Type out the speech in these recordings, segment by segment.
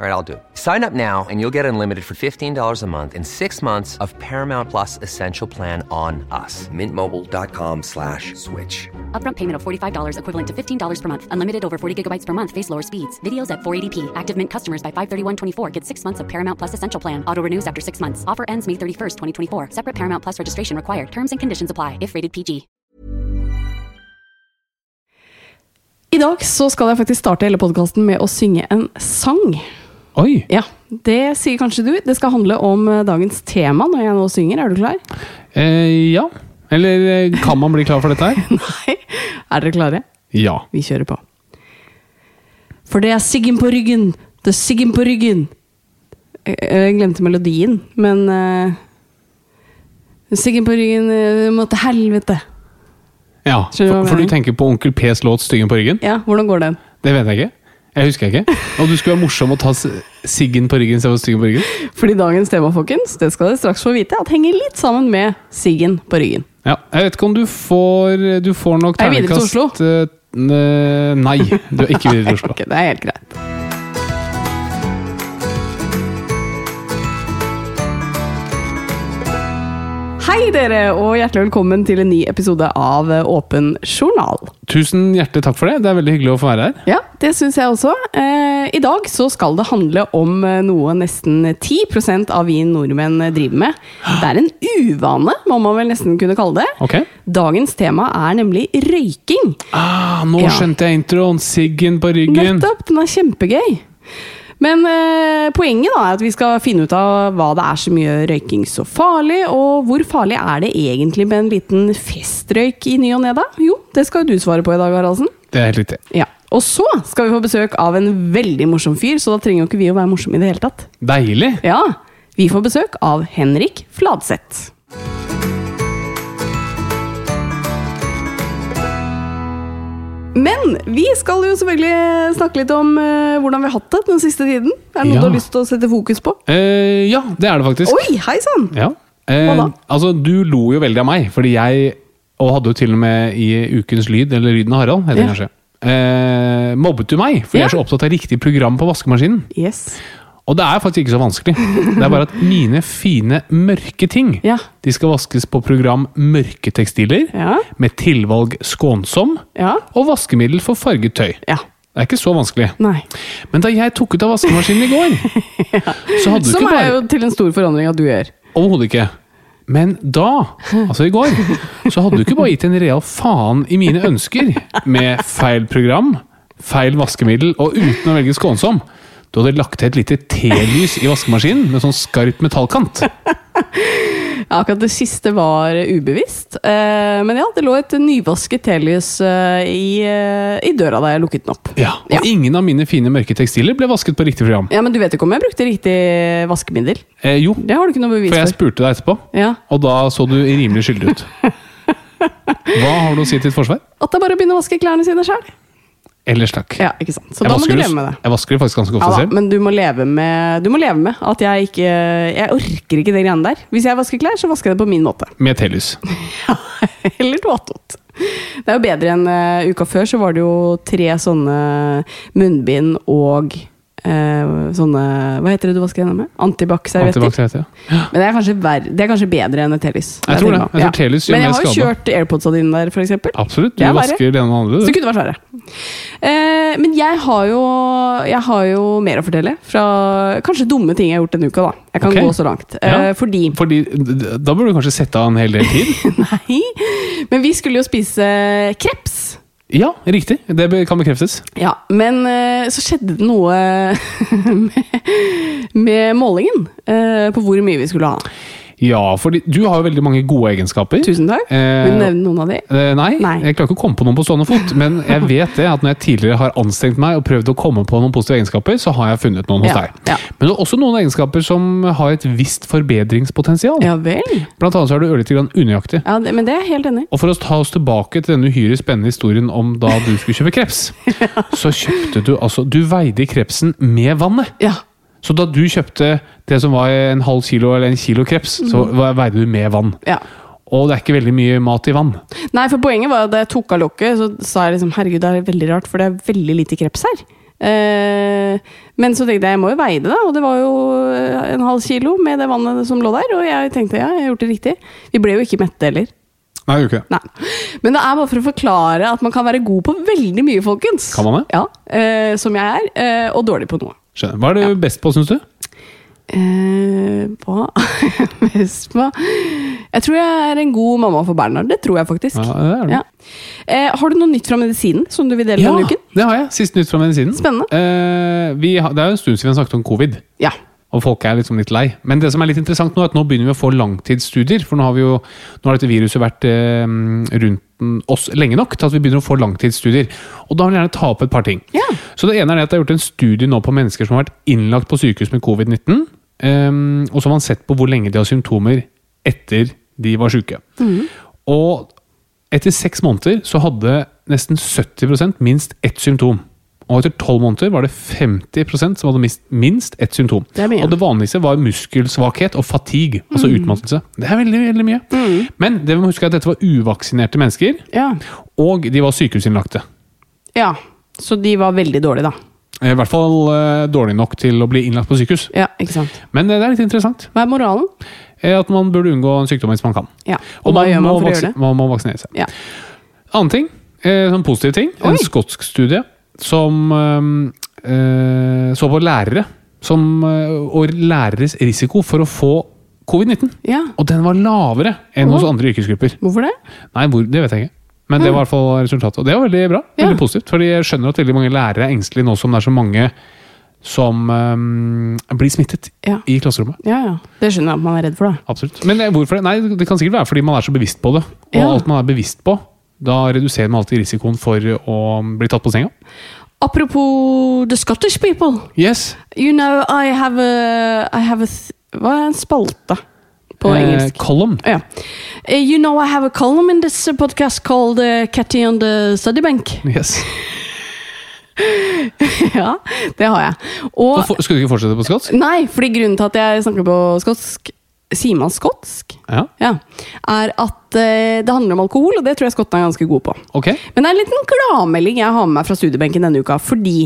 All right, I'll do it. Sign up now and you'll get unlimited for $15 a month in six months of Paramount Plus Essential Plan on us. Mintmobile.com slash switch. Upfront payment of $45 equivalent to $15 per month. Unlimited over 40 gigabytes per month. Face lower speeds. Videos at 480p. Active Mint customers by 531.24 get six months of Paramount Plus Essential Plan. Auto renews after six months. Offer ends May 31st, 2024. Separate Paramount Plus registration required. Terms and conditions apply if rated PG. I dag så skal jeg faktisk starte hele podkasten med å synge en sang. Oi! Ja, Det sier kanskje du. Det skal handle om eh, dagens tema når jeg nå synger. Er du klar? Eh, ja. Eller eh, kan man bli klar for dette her? Nei. Er dere klare? Ja. Vi kjører på. For det er Siggen på ryggen, det er Siggen på ryggen. Jeg, jeg glemte melodien, men uh, Siggen på ryggen uh, må til helvete. ja. For, for du tenker på Onkel P's låt 'Styggen på ryggen'? Ja, hvordan går den? Det vet jeg ikke. Jeg husker ikke. Og du skulle være morsom og ta siggen på ryggen istedenfor styggen på ryggen? Fordi dagens tema, folkens, det skal dere straks få vite, at henger litt sammen med Siggen på ryggen. Ja. Jeg vet ikke om du får Du får nok Er jeg videre til terningkast eh, Nei, du er ikke videre til Oslo. Ok, det er helt greit. Hei dere, og hjertelig velkommen til en ny episode av Åpen journal. Tusen hjertelig takk for det. Det er veldig hyggelig å få være her. Ja, det syns jeg også. Eh, I dag så skal det handle om eh, noe nesten 10 av vi nordmenn driver med. Det er en uvane, må man vel nesten kunne kalle det. Okay. Dagens tema er nemlig røyking. Ah, nå Ja. skjønte jeg introen. Siggen på ryggen. Nettopp! Den er kjempegøy. Men eh, poenget da er at vi skal finne ut av hva det er som gjør røyking så farlig, og hvor farlig er det egentlig med en liten festrøyk i ny og ne, da? Jo, det skal jo du svare på i dag, Haraldsen. Det er helt riktig. Ja. Og så skal vi få besøk av en veldig morsom fyr, så da trenger jo ikke vi å være morsomme i det hele tatt. Deilig. Ja, vi får besøk av Henrik Fladseth. Men vi skal jo selvfølgelig snakke litt om uh, hvordan vi har hatt det den siste tiden. Er det noe Ja. du har lyst til å sette fokus på? Uh, ja, det er det faktisk. Oi, hei sann! Ja. Uh, altså, du lo jo veldig av meg, fordi jeg Og hadde jo til og med i Ukens lyd, eller Lyden av Harald, heter det Ja. kanskje. Mobbet du meg, fordi Ja. jeg er så opptatt av riktig program på vaskemaskinen. Yes. Og det er faktisk ikke så vanskelig. Det er bare at mine fine, mørke ting Ja. De skal vaskes på program Mørke tekstiler, Ja. med tilvalg skånsom Ja. og vaskemiddel for farget tøy. Det er ikke så vanskelig. Nei. Men da jeg tok ut av vaskemaskinen i går, så hadde du Som ikke er jo til en stor forandring at du gjør. Overhodet ikke. Men da, altså i går, så hadde du ikke bare gitt en real faen i mine ønsker med feil program, feil vaskemiddel og uten å velge skånsom. Du hadde lagt til et lite T-lys i vaskemaskinen med sånn skarp metallkant. Ja, akkurat det siste var ubevisst. Eh, men ja, det lå et nyvasket telys eh, i, eh, i døra da jeg lukket den opp. Ja, og Ja. ingen av mine fine mørke tekstiler ble vasket på riktig program. Ja, Men du vet ikke om jeg brukte riktig vaskemiddel? Eh, jo, Det har du ikke noe bevis for jeg spurte deg etterpå, Ja. og da så du rimelig skyldig ut. Hva har du å si til ditt forsvar? At det er bare å begynne å vaske klærne sine sjøl. Ellers takk. Ja, ikke sant. Så Jeg da må du leve med det. Jeg vasker det faktisk ganske ofte Ja, da, selv. men du må, leve med, du må leve med at jeg ikke Jeg orker ikke det greiene der. Hvis jeg vasker klær, så vasker jeg det på min måte. Med T-lys. Eller tåtot. Det er jo bedre enn uh, uka før, så var det jo tre sånne munnbind og sånne Hva heter det du vasker hendene med? Antibac-servietter. Antibac. Ja. Men det er kanskje, verre, det er kanskje bedre enn et Telis. Jeg tror det. Jeg tror Telis gjør Men jeg har jo kjørt AirPodsa dine der, eksempel. Absolutt. Du er vasker det ene og andre. Så kunne det vært verre. Eh, men jeg har, jo, jeg har jo mer å fortelle. Fra kanskje dumme ting jeg har gjort denne uka. da Jeg kan okay. gå så langt. Eh, Ja. Fordi Fordi Da burde du kanskje sette av en hel del tid. Nei. Men vi skulle jo spise kreps. Ja, riktig. Det kan bekreftes. Ja, Men eh, så skjedde det noe med, med målingen eh, på hvor mye vi skulle ha. Ja, for du har jo veldig mange gode egenskaper. Tusen takk. Eh, Vil du nevne noen av de? Eh, nei, Nei. jeg klarer ikke å komme på noen på stående fot. Men jeg vet det at når jeg tidligere har anstrengt meg og prøvd å komme på noen positive egenskaper, så har jeg funnet noen hos Ja, deg. ja. Men det er også noen egenskaper som har et visst forbedringspotensial. Ja vel. Blant annet så er du ørlite grann unøyaktig. Ja, det, men det er jeg helt enig. Og for å ta oss tilbake til denne uhyre spennende historien om da du skulle kjøpe kreps, så kjøpte du altså Du veide krepsen med vannet. Ja. Så da du kjøpte det som var en halv kilo eller en kilo kreps, så Mhm. veide du med vann. ja. Og det er ikke veldig mye mat i vann. Nei, for poenget var at da jeg tok av lokket, så sa jeg liksom herregud, det er veldig rart, for det er veldig lite kreps her. Eh, men så tenkte jeg jeg må jo veie det, da, og det var jo eh, en halv kilo med det vannet som lå der. Og jeg tenkte ja, jeg har gjort det riktig. Vi ble jo ikke mette heller. Nei, gjør ikke. Nei. Men det er bare for å forklare at man kan være god på veldig mye, folkens. Kan man det? Ja, eh, Som jeg er, eh, og dårlig på noe. Skjønner. Hva er du best på, syns du? Eh, hva Best på Jeg tror jeg er en god mamma for Bernhard. Det tror jeg faktisk. Ja, det. Ja. Eh, har du noe nytt fra medisinen som du vil dele Ja, denne uken? det har jeg. Siste nytt fra medisinen. Spennende. Eh, vi det er jo en stund siden vi har snakket om covid, Ja. Og folk er liksom litt lei. Men det som er litt interessant nå, er at nå begynner vi å få langtidsstudier. For nå har, vi jo, nå har dette viruset vært eh, rundt oss lenge nok til at vi begynner å få langtidsstudier. Og da vil jeg gjerne ta opp et par ting. Ja. Så det ene er det at det er gjort en studie nå på mennesker som har vært innlagt på sykehus med covid-19. Um, og så har man sett på hvor lenge de har symptomer etter de var syke. Og etter seks måneder så hadde nesten 70% minst ett symptom. Og etter tolv måneder var det 50% som hadde mist minst ett symptom. Det. Og det vanligste var muskelsvakhet og fatigue, altså utmattelse. Det er veldig, veldig mye. Men det vi må huske er at dette var uvaksinerte mennesker, Ja. og de var sykehusinnlagte. ja. Så de var veldig dårlige, da. I hvert fall uh, dårlig nok til å bli innlagt på sykehus. Ja, ikke sant. Men eh, det er litt interessant. Hva er moralen? eh, At man burde unngå en sykdom hvis man kan. Ja. Og, hva gjør man for å gjøre det? Man må vaksinere seg. Ja. Annen ting, eh, sånn positiv ting. En skotsk studie som eh, så på lærere som, eh, og læreres risiko for å få covid-19. ja. Og den var lavere enn hos andre yrkesgrupper. Hvorfor det? Nei, hvor, det vet jeg ikke. Men det var i hvert fall resultatet. Og det var veldig bra. Ja. Veldig positivt. Fordi jeg skjønner at veldig mange lærere er engstelige nå som det er så mange som um, blir smittet Ja. i klasserommet. Ja, ja. Det skjønner jeg at man er redd for, da. Absolutt. Men eh, hvorfor det? Nei, det kan sikkert være fordi man er så bevisst på det. Og alt man er bevisst på, da reduserer man alltid risikoen for å bli tatt på senga. Apropos the Scottish people. Yes. You know, I have a, I have a Hva er en spalte på Eh, engelsk? column. Ja. Uh, you know, I have a column in this podcast called uh, Catty on the study bank. Yes. ja, det har jeg. Og Og for, skulle du ikke fortsette på skotsk? Nei, fordi grunnen til at jeg snakker på skotsk Sier man skotsk? Ja. Ja. Er at eh, det handler om alkohol, og det tror jeg skottene er ganske gode på. Okay. Men det er en liten gladmelding jeg har med meg fra studiebenken denne uka. Fordi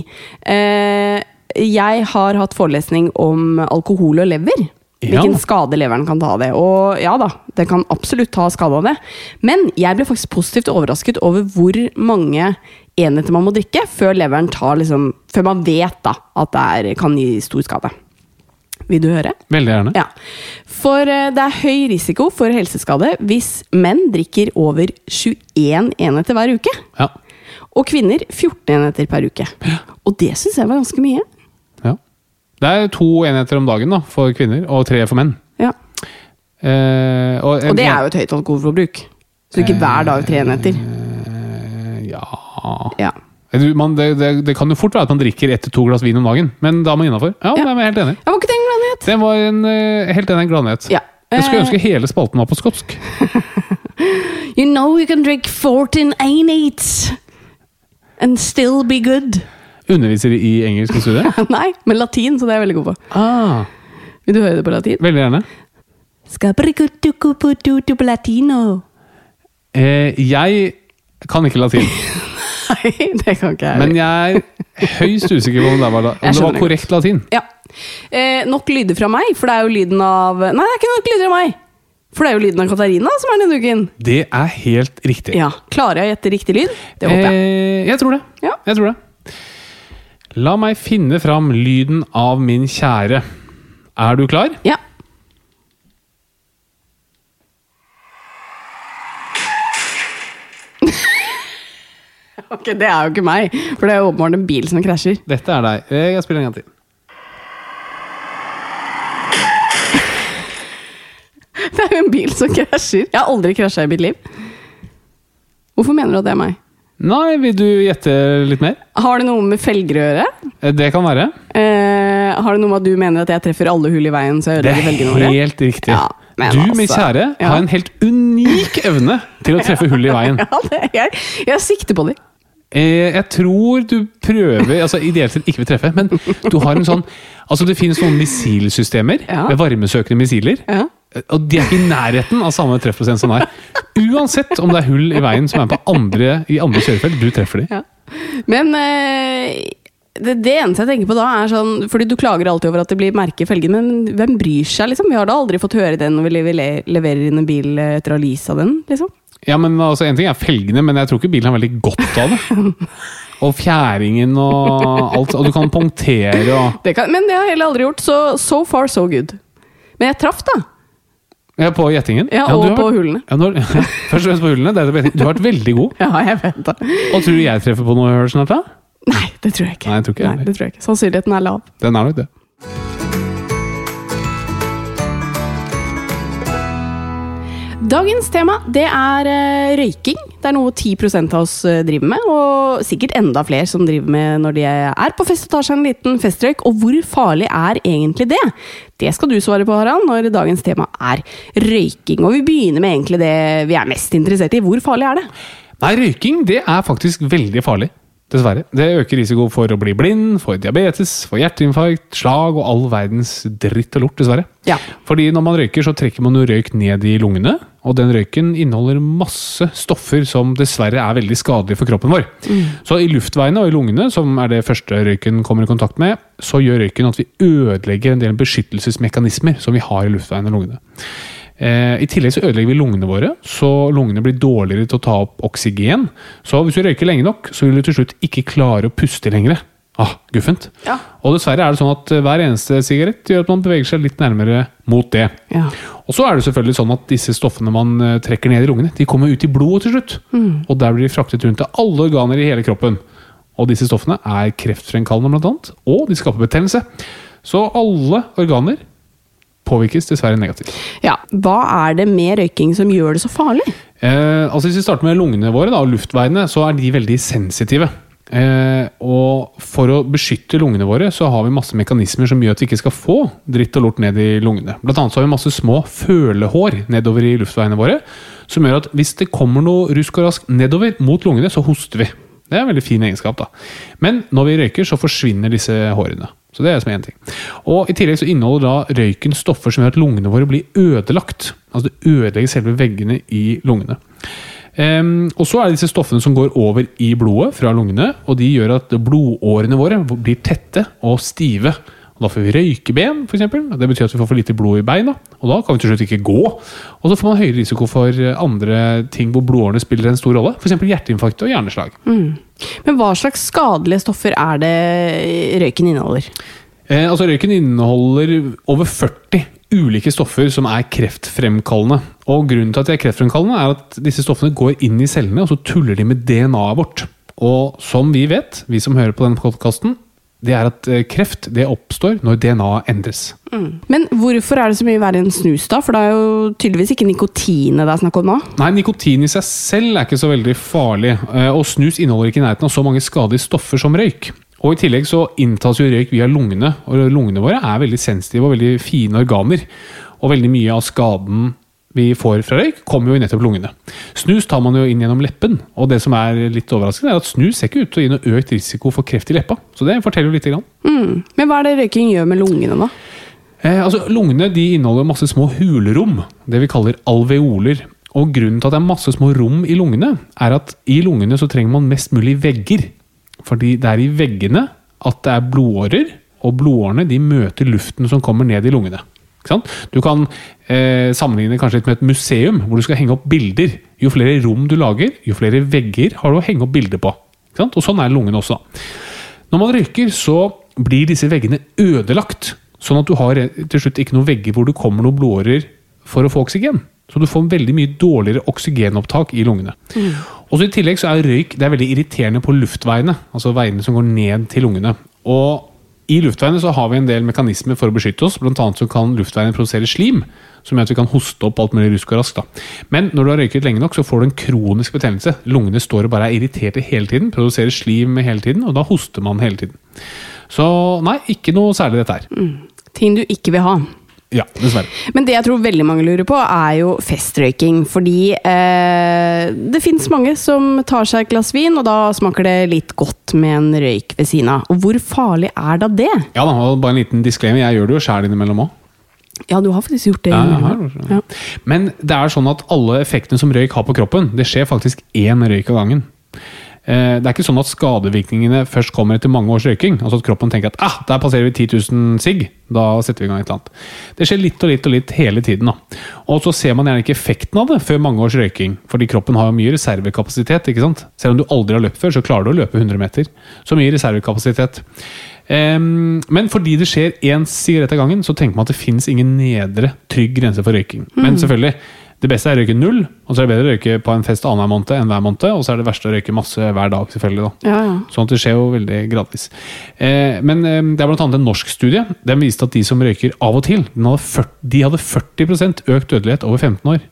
eh, jeg har hatt forelesning om alkohol og lever. Ja. Hvilken skade leveren kan ta av det. Og ja da, den kan absolutt ta skade av det. Men jeg ble faktisk positivt overrasket over hvor mange enheter man må drikke før leveren tar liksom Før man vet da at det er, kan gi stor skade. Vil du høre? Veldig gjerne. Ja. For eh, det er høy risiko for helseskade hvis menn drikker over 21 enheter hver uke. Ja. Og kvinner 14 enheter per uke. Ja. Og det syns jeg var ganske mye. ja. Det er to enheter om dagen da, for kvinner, og tre for menn. Ja. Eh, og, Og det er jo et høyt alkoholforbruk. Så ikke hver dag tre enheter. Eh, Ja Ja. Man, det, det, det kan jo fort være at man drikker ett til to glass vin om dagen, men da er man innafor. Ja, Ja. det er helt enig. Jeg var ikke en gladnyhet? Det var en eh, helt enig gladnyhet. Ja. Jeg skulle Eh, ønske hele spalten var på skotsk. You know you can drink 14 enheter and still be good. Underviser i engelsk i studiet? Nei, men latin, så det er jeg veldig god på. Ah, Vil du høre det på latin? veldig gjerne. Latino. Eh, jeg Kan ikke latin. Nei, det kan ikke jeg. Men jeg er høyst usikker på om det var, om det var korrekt latin. Ja. Eh, nok lyder fra meg, for det er jo lyden av Nei, det er ikke nok lyder av meg! For det er jo lyden av Katarina som er denne uken. Det er helt riktig. Ja, Klarer jeg å gjette riktig lyd? Det håper jeg. Eh, jeg tror det. Ja. Jeg tror det. La meg finne fram lyden av min kjære. Er du klar? Ja. ok, det er jo ikke meg, for det er åpenbart en bil som krasjer. Dette er deg. Eh, Jeg spiller en gang til. Det er jo en bil som krasjer. Jeg har aldri krasja i mitt liv. Hvorfor mener du at det er meg? Nei, vil du gjette litt mer? Har det noe med felger å gjøre? Eh, Det kan være. Eh, har det noe med at du mener at jeg treffer alle hull i veien, så jeg Det ødelegger er felgene våre? helt riktig. Ja, men du, min altså, kjære, ja. har en helt unik evne til å treffe hull i veien. Ja, det, jeg, jeg sikter på dem. Eh, Jeg tror du prøver altså Ideelt sett ikke vil treffe, men du har en sånn Altså Det finnes noen missilsystemer Ja. med varmesøkende missiler. Ja. Og de er ikke i nærheten av samme treffprosent som deg. Uansett om det er hull i veien som er på andre, i andre kjørefelt, du treffer de. Ja. Men eh, det, det eneste jeg tenker på da, er sånn Fordi du klager alltid over at det blir merke i felgen, men hvem bryr seg, liksom? Vi har da aldri fått høre det når vi leverer, inn en bil eh, etter å ha leasa den, liksom. Ja, men altså En ting er felgene, men jeg tror ikke bilen har veldig godt av det. Og fjæringen og alt. Og du kan punktere og Det kan, men det har jeg heller aldri gjort, så so far so good. Men jeg traff, da. ja, På gjettingen. Ja, og har på vært- hullene. Ja, når, ja, først og fremst på hullene. det er det på gjetting. Du har vært veldig god. Ja, jeg vet det. Og tror du jeg treffer på noe snart, da? Nei, det tror jeg ikke. Nei, jeg tror ikke Nei, det tror jeg ikke. Sannsynligheten er lav. Den er nok det. Dagens tema det er eh, røyking. Det er noe 10% av oss eh, driver med, og sikkert enda flere som driver med når de er på fest og tar seg en liten festrøyk. Og hvor farlig er egentlig det? Det skal du svare på, Harald, når dagens tema er røyking. Og vi begynner med egentlig det vi er mest interessert i. Hvor farlig er det? Nei, røyking det er faktisk veldig farlig. Dessverre. Det øker risiko for å bli blind, for diabetes, for hjerteinfarkt, slag og all verdens dritt og lort, dessverre. Ja. Fordi når man røyker, så trekker man jo røyk ned i lungene. Og den røyken inneholder masse stoffer som dessverre er veldig skadelige for kroppen vår. Så i luftveiene og i lungene, som er det første røyken kommer i kontakt med, så gjør røyken at vi ødelegger en del beskyttelsesmekanismer som vi har i luftveiene og lungene. Eh, I tillegg så ødelegger vi lungene våre, så lungene blir dårligere til å ta opp oksygen. Så hvis du røyker lenge nok, så vil du til slutt ikke klare å puste lenger. Ah, guffent. Ja. Og dessverre er det sånn at eh, hver eneste sigarett gjør at man beveger seg litt nærmere mot det. Ja. Og så er det selvfølgelig sånn at disse stoffene man eh, trekker ned i lungene, de kommer ut i blodet til slutt. Og der blir de fraktet rundt til alle organer i hele kroppen. Og disse stoffene er kreftfremkallende blant annet, og de skaper betennelse. Så alle organer påvirkes dessverre negativt. ja. Hva er det med røyking som gjør det så farlig? Eh, altså Hvis vi starter med lungene våre da, og luftveiene, så er de veldig sensitive. Eh, og for å beskytte lungene våre, så har vi masse mekanismer som gjør at vi ikke skal få dritt og lort ned i lungene. Blant annet så har vi masse små følehår nedover i luftveiene våre, som gjør at hvis det kommer noe rusk og rask nedover mot lungene, så hoster vi. Det er en veldig fin egenskap. da. Men når vi røyker, så forsvinner disse hårene. Så det er som én ting. Og I tillegg så inneholder da røyken stoffer som gjør at lungene våre blir ødelagt. Altså det ødelegger selve veggene i lungene. Um, og så er det disse stoffene som går over i blodet fra lungene, og de gjør at blodårene våre blir tette og stive. Og Da får vi røykeben, f.eks. Det betyr at vi får for lite blod i beina. Og da kan vi til slutt ikke gå. Og så får man høyere risiko for andre ting hvor blodårene spiller en stor rolle. F.eks. hjerteinfarkt og hjerneslag. Men hva slags skadelige stoffer er det røyken inneholder? Eh, altså Røyken inneholder over 40 ulike stoffer som er kreftfremkallende. Og Grunnen til at de er kreftfremkallende, er at disse stoffene går inn i cellene og så tuller de med DNA-et vårt. Og som vi vet, vi som hører på denne podkasten, det er at eh, kreft det oppstår når DNA endres. endres. Men hvorfor er det så mye verre enn snus, da? For det er jo tydeligvis ikke nikotinet det er snakk om nå. Nei, Nikotin i seg selv er ikke så veldig farlig, eh, og snus inneholder ikke i nærheten av så mange skadelige stoffer som røyk. Og I tillegg så inntas jo røyk via lungene, og lungene våre er veldig sensitive og veldig fine organer. Og veldig mye av skaden vi får fra røyk, kommer jo nettopp lungene. Snus tar man jo inn gjennom leppen, og det som er litt overraskende, er at snus ser ikke ut til å gi noe økt risiko for kreft i leppa. Så det forteller jo lite grann. Men hva er det røyking gjør med lungene, da? Eh, altså, Lungene de inneholder masse små hulrom, det vi kaller alveoler. Og grunnen til at det er masse små rom i lungene, er at i lungene så trenger man mest mulig vegger. Fordi det er i veggene at det er blodårer, og blodårene de møter luften som kommer ned i lungene. Du kan eh, sammenligne kanskje litt med et museum, hvor du skal henge opp bilder. Jo flere rom du lager, jo flere vegger har du å henge opp bilder på. Og sånn er lungene også. Når man røyker, så blir disse veggene ødelagt. Sånn at du har til slutt ikke noen vegger hvor det kommer noen blodårer for å få oksygen. Så du får veldig mye dårligere oksygenopptak i lungene. Og så I tillegg så er røyk det er veldig irriterende på luftveiene, altså veiene som går ned til lungene. Og i luftveiene så har vi en del mekanismer for å beskytte oss. Blant annet så kan luftveiene produsere slim, som gjør at vi kan hoste opp alt mulig rusk og raskt. Men når du har røyket lenge nok, så får du en kronisk betennelse. Lungene står og bare er irriterte hele tiden, produserer slim hele tiden, og da hoster man hele tiden. Så nei, ikke noe særlig dette her. Ting du ikke vil ha. Ja, dessverre. Men det jeg tror veldig mange lurer på, er jo festrøyking. Fordi eh, det fins mange som tar seg et glass vin, og da smaker det litt godt med en røyk ved siden av. Og hvor farlig er da det? Ja da, og bare en liten disclaimer. Jeg gjør det jo sjæl innimellom òg. Ja, du har faktisk gjort det. Ja. Ja. Men det er sånn at alle effektene som røyk har på kroppen, det skjer faktisk én røyk av gangen. Eh, Det er ikke sånn at skadevirkningene først kommer etter mange års røyking. Altså at kroppen tenker at ah, der passerer vi 10 000 sigg, da setter vi i gang et eller annet. Det skjer litt og litt og litt hele tiden. da. Og så ser man gjerne ikke effekten av det før mange års røyking. Fordi kroppen har jo mye reservekapasitet. ikke sant? Selv om du aldri har løpt før, så klarer du å løpe 100 meter. Så mye reservekapasitet. Men fordi det skjer én sigarett av gangen, så tenker man at det fins ingen nedre trygg grense for røyking. Men selvfølgelig, det beste er å røyke null, og så er det bedre å røyke på en fest annenhver måned enn hver måned. Og så er det verste å røyke masse hver dag, selvfølgelig. da. Ja, ja. Sånn at det skjer jo veldig gradvis. Eh, men eh, det er annet en norsk studie. Den viste at de som røyker av og til, hadde 40, de hadde 40% økt dødelighet over 15 år.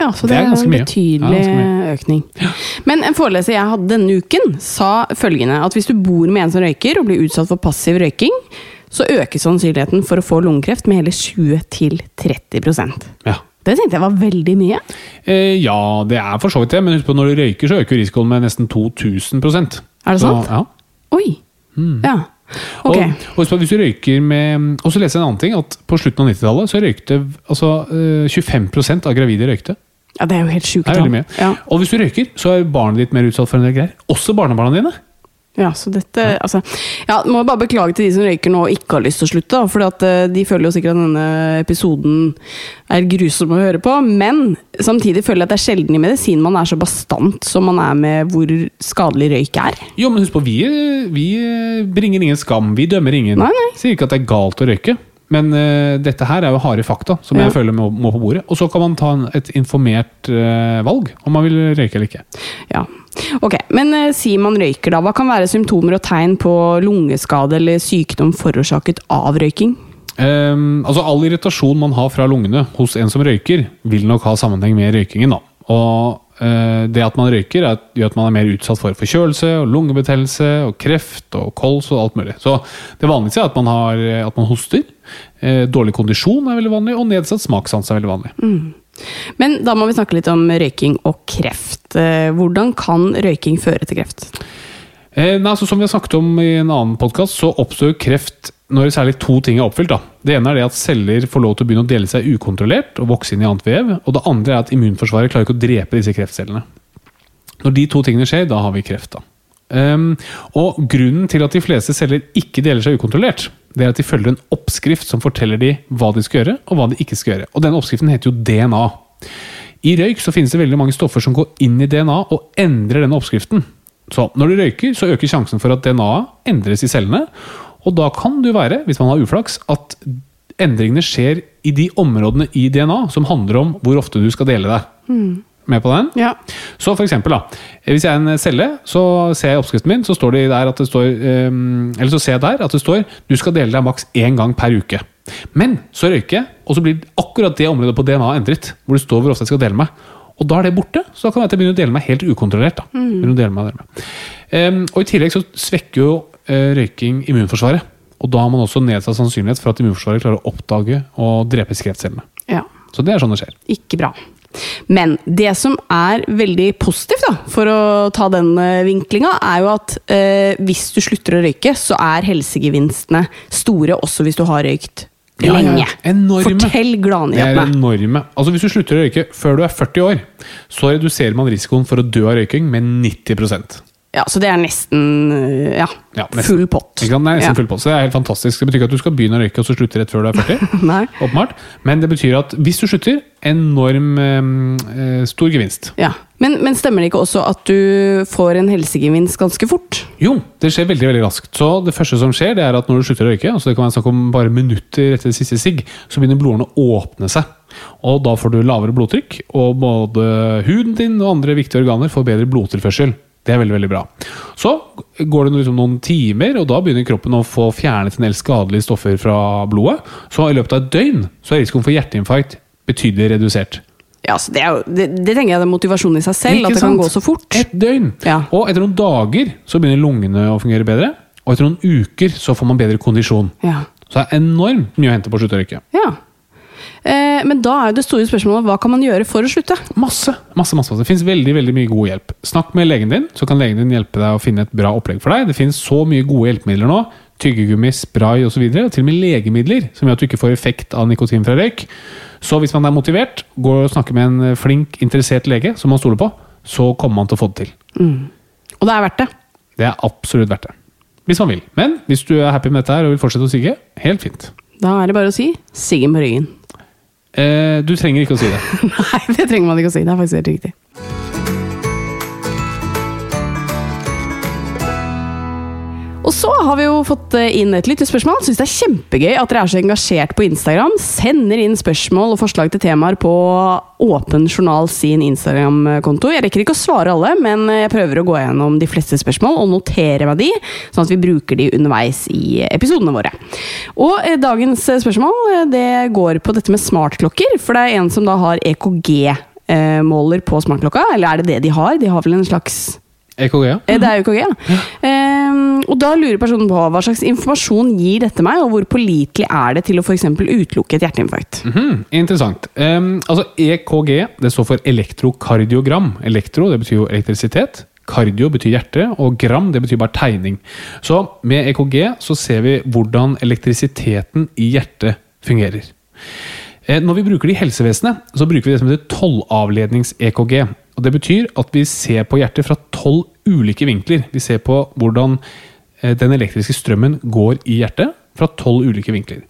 Ja, så Det det er er ganske en betydelig Ja, ganske økning. Men en foreleser jeg hadde denne uken, sa følgende at hvis du bor med en som røyker, og blir utsatt for passiv røyking, så øker sannsynligheten for å få lungekreft med hele 20-30% Ja. Det tenkte jeg var veldig mye. Eh, ja, det er for så vidt det, men husk på når du røyker, så øker risikoen med nesten 2000% Er det Så, sant? ja. Oi! Ja. Ok. Og, og hvis du røyker med Og så leser jeg en annen ting, at på slutten av 90-tallet så røykte altså, eh, 25% av gravide røykte. Ja, det er jo helt sjukt. Ja. Og hvis du røyker, så er barnet ditt mer utsatt for en del greier. Også barnebarna dine. Ja, så dette, altså, ja, må jeg bare beklage til de som røyker nå og ikke har lyst til å slutte. For at, eh, de føler jo sikkert at denne episoden er grusom å høre på. Men samtidig føler jeg at det er sjelden i medisin man er så bastant som man er med hvor skadelig røyk er. Jo, men husk på, vi, vi bringer ingen skam. Vi dømmer ingen. Nei, nei. Sier ikke at det er galt å røyke. Men uh, dette her er jo harde fakta, som Ja. jeg føler må, må på bordet. Og så kan man ta en, et informert uh, valg om man vil røyke eller ikke. Ja. Ok, Men uh, si man røyker, da. Hva kan være symptomer og tegn på lungeskade eller sykdom forårsaket av røyking? Um, altså All irritasjon man har fra lungene hos en som røyker, vil nok ha sammenheng med røykingen. da. Og det at man røyker, er, gjør at man er mer utsatt for forkjølelse, og lungebetennelse, og kreft og kols og alt mulig. Så det vanligste er at man, har, at man hoster. Eh, dårlig kondisjon er veldig vanlig, og nedsatt smakssans er veldig vanlig. Men da må vi snakke litt om røyking og kreft. Eh, Hvordan kan røyking føre til kreft? Eh, nei, altså, som vi har snakket om i en annen podkast, så oppstår kreft når særlig to ting er oppfylt. Da. Det ene er det at celler får lov til å begynne å dele seg ukontrollert og vokse inn i annet vev. Og det andre er at immunforsvaret klarer ikke å drepe disse kreftcellene. Når de to tingene skjer, da har vi kreft. da. Um, og grunnen til at de fleste celler ikke deler seg ukontrollert, det er at de følger en oppskrift som forteller de hva de skal gjøre, og hva de ikke skal gjøre. Og den oppskriften heter jo DNA. I røyk så finnes det veldig mange stoffer som går inn i DNA og endrer denne oppskriften. Så når du røyker, så øker sjansen for at DNA-et endres i cellene. Og da kan det jo være, hvis man har uflaks, at endringene skjer i de områdene i DNA som handler om hvor ofte du skal dele deg. Med på den? Ja. Så for eksempel, da. Hvis jeg er en celle, så ser jeg i oppskriften min, så står det der at det står ehm, Eller så ser jeg der at det står du skal dele deg maks én gang per uke. Men så røyker jeg, og så blir akkurat det området på DNA endret. Hvor det står hvor ofte jeg skal dele meg. Og da er det borte, så da kan jeg begynner å dele meg helt ukontrollert. da. Mm. dele meg, dele meg. Um, og I tillegg så svekker jo uh, røyking immunforsvaret. Og da har man også nedsatt sannsynlighet for at immunforsvaret klarer å oppdage og drepe kreftcellene. ja. Så det er sånn det skjer. Ikke bra. Men det som er veldig positivt, da, for å ta den eh, vinklinga, er jo at eh, hvis du slutter å røyke, så er helsegevinstene store, også hvis du har røykt. Lenge. Enorme. Fortell er gladnyhetene. enorme. Altså Hvis du slutter å røyke før du er 40 år, så reduserer man risikoen for å dø av røyking med 90% Ja, så det er nesten øh, ja, Ja, nesten. full pott. Ikke sant? Det er nesten Ja. full pott, så det er helt fantastisk. Det betyr ikke at du skal begynne å røyke og så slutte rett før du er 40. Nei. åpenbart. Men det betyr at hvis du slutter, enorm eh, stor gevinst. Ja. Men, men stemmer det ikke også at du får en helsegevinst ganske fort? Jo, det skjer veldig veldig raskt. Så det første som skjer, det er at når du slutter å røyke, altså det kan være snakk om bare minutter etter det siste sigg, så begynner blodårene å åpne seg. Og da får du lavere blodtrykk, og både huden din og andre viktige organer får bedre blodtilførsel. Det er veldig veldig bra. Så går det liksom noen timer, og da begynner kroppen å få fjernet en del skadelige stoffer fra blodet. Så i løpet av et døgn så er risikoen for hjerteinfarkt betydelig redusert. Ja, så det, er jo, det, det tenker jeg er motivasjonen i seg selv, Ikke at det kan gå så fort. Et døgn. Ja. Og etter noen dager så begynner lungene å fungere bedre. Og etter noen uker så får man bedre kondisjon. Ja. Så det er enormt mye å hente på å slutte å røyke. ja. Eh, men da er jo det store spørsmålet hva kan man gjøre for å slutte? Masse, masse, masse. Det finnes veldig veldig mye god hjelp. Snakk med legen din, så kan legen din hjelpe deg å finne et bra opplegg for deg. Det finnes så mye gode hjelpemidler nå. Tyggegummi, spray osv. Og, og til og med legemidler som gjør at du ikke får effekt av nikotin fra røyk. Så hvis man er motivert, går og snakker med en flink, interessert lege som man stoler på, så kommer man til å få det til. Og det er verdt det. Det er absolutt verdt det. Hvis man vil. Men hvis du er happy med dette her og vil fortsette å sigge, helt fint. Da er det bare å si 'siggen på ryggen'. Eh, du trenger ikke å si det. Nei, det trenger man ikke å si. Det er faktisk helt riktig. Og så har vi jo fått eh, inn et lyttespørsmål. Syns det er kjempegøy at dere er så engasjert på Instagram. Sender inn spørsmål og forslag til temaer på Åpen journal sin Instagram-konto. Jeg rekker ikke å svare alle, men jeg prøver å gå gjennom de fleste spørsmål og notere meg de, sånn at vi bruker de underveis i episodene våre. Og eh, dagens eh, spørsmål det går på dette med smartklokker, for det er en som da har EKG-måler på smartklokka. Eller er det det de har? De har vel en slags EKG, ja. Eh, Det er EKG, ja. Um, og da lurer personen på hva slags informasjon gir dette meg, og hvor pålitelig er det til å f.eks. utelukke et hjerteinfarkt? Mhm, interessant. Um, altså EKG det står for elektrokardiogram. Elektro det betyr jo elektrisitet. Kardio betyr hjerte, og gram det betyr bare tegning. Så med EKG så ser vi hvordan elektrisiteten i hjertet fungerer. Eh, Når vi bruker det i helsevesenet, så bruker vi det som heter tolvavlednings-EKG. Og Det betyr at vi ser på hjertet fra tolv ulike vinkler. Vi ser på hvordan eh, den elektriske strømmen går i hjertet fra tolv ulike vinkler.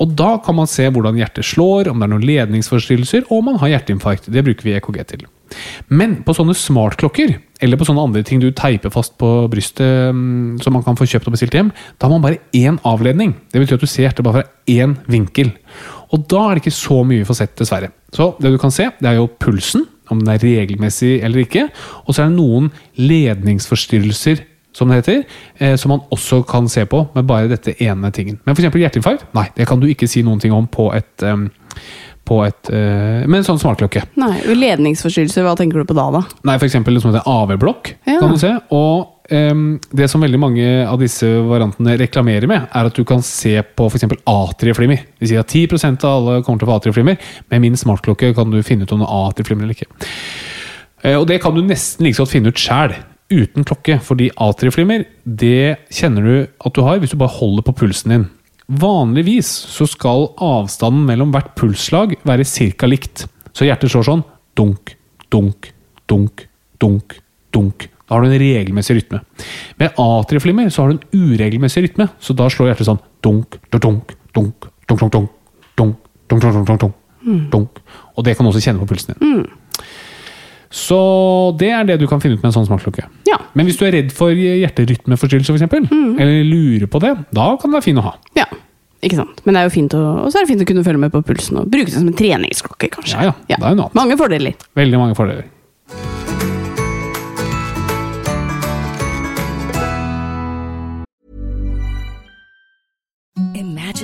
Og Da kan man se hvordan hjertet slår, om det er noen ledningsforstyrrelser, og om man har hjerteinfarkt. Det bruker vi EKG til. Men på sånne smartklokker, eller på sånne andre ting du teiper fast på brystet mm, som man kan få kjøpt og bestilt hjem, da har man bare én avledning. Det betyr at du ser hjertet bare fra én vinkel. Og da er det ikke så mye for sett, dessverre. Så det du kan se, det er jo pulsen, om den er regelmessig eller ikke. Og så er det noen ledningsforstyrrelser, som det heter, eh, som man også kan se på med bare dette ene tingen. Men f.eks. hjerteinfarkt, nei, det kan du ikke si noen ting om på et um, på et, eh, med en sånn smartklokke. Nei, Ledningsforstyrrelser, hva tenker du på da, da? Nei, f.eks. det som heter AV-blokk. Ja. kan du se. Og det som veldig mange av disse variantene reklamerer med, er at du kan se på f.eks. atrieflimmer. De sier at 10% av alle kommer til å få atrieflimmer. Med min smartklokke kan du finne ut om det er atrieflimmer eller ikke. Eh, Og det kan du nesten like godt finne ut sjæl, uten klokke. Fordi atrieflimmer, det kjenner du at du har hvis du bare holder på pulsen din. Vanligvis så skal avstanden mellom hvert pulsslag være ca. likt. Så hjertet slår sånn dunk, dunk, dunk, dunk, dunk. Da har du en regelmessig rytme. Med atrieflimmer så har du en uregelmessig rytme, så da slår hjertet sånn dunk, dunk, dunk, dunk, dunk, dunk, dunk, dunk, dunk, dunk, dunk, dunk, dunk. Og det kan du også kjenne på pulsen din. Så det er det du kan finne ut med en sånn smartklokke. Ja. Men hvis du er redd for hjerterytmeforstyrrelse, for eksempel, eller lurer på det, da kan det være fin å ha. ja. Ikke sant. Men det er jo fint å, og så er det fint å kunne følge med på pulsen og bruke det som en treningsklokke, kanskje. Ja, ja. Det er jo noe. Mange fordeler. Veldig mange fordeler.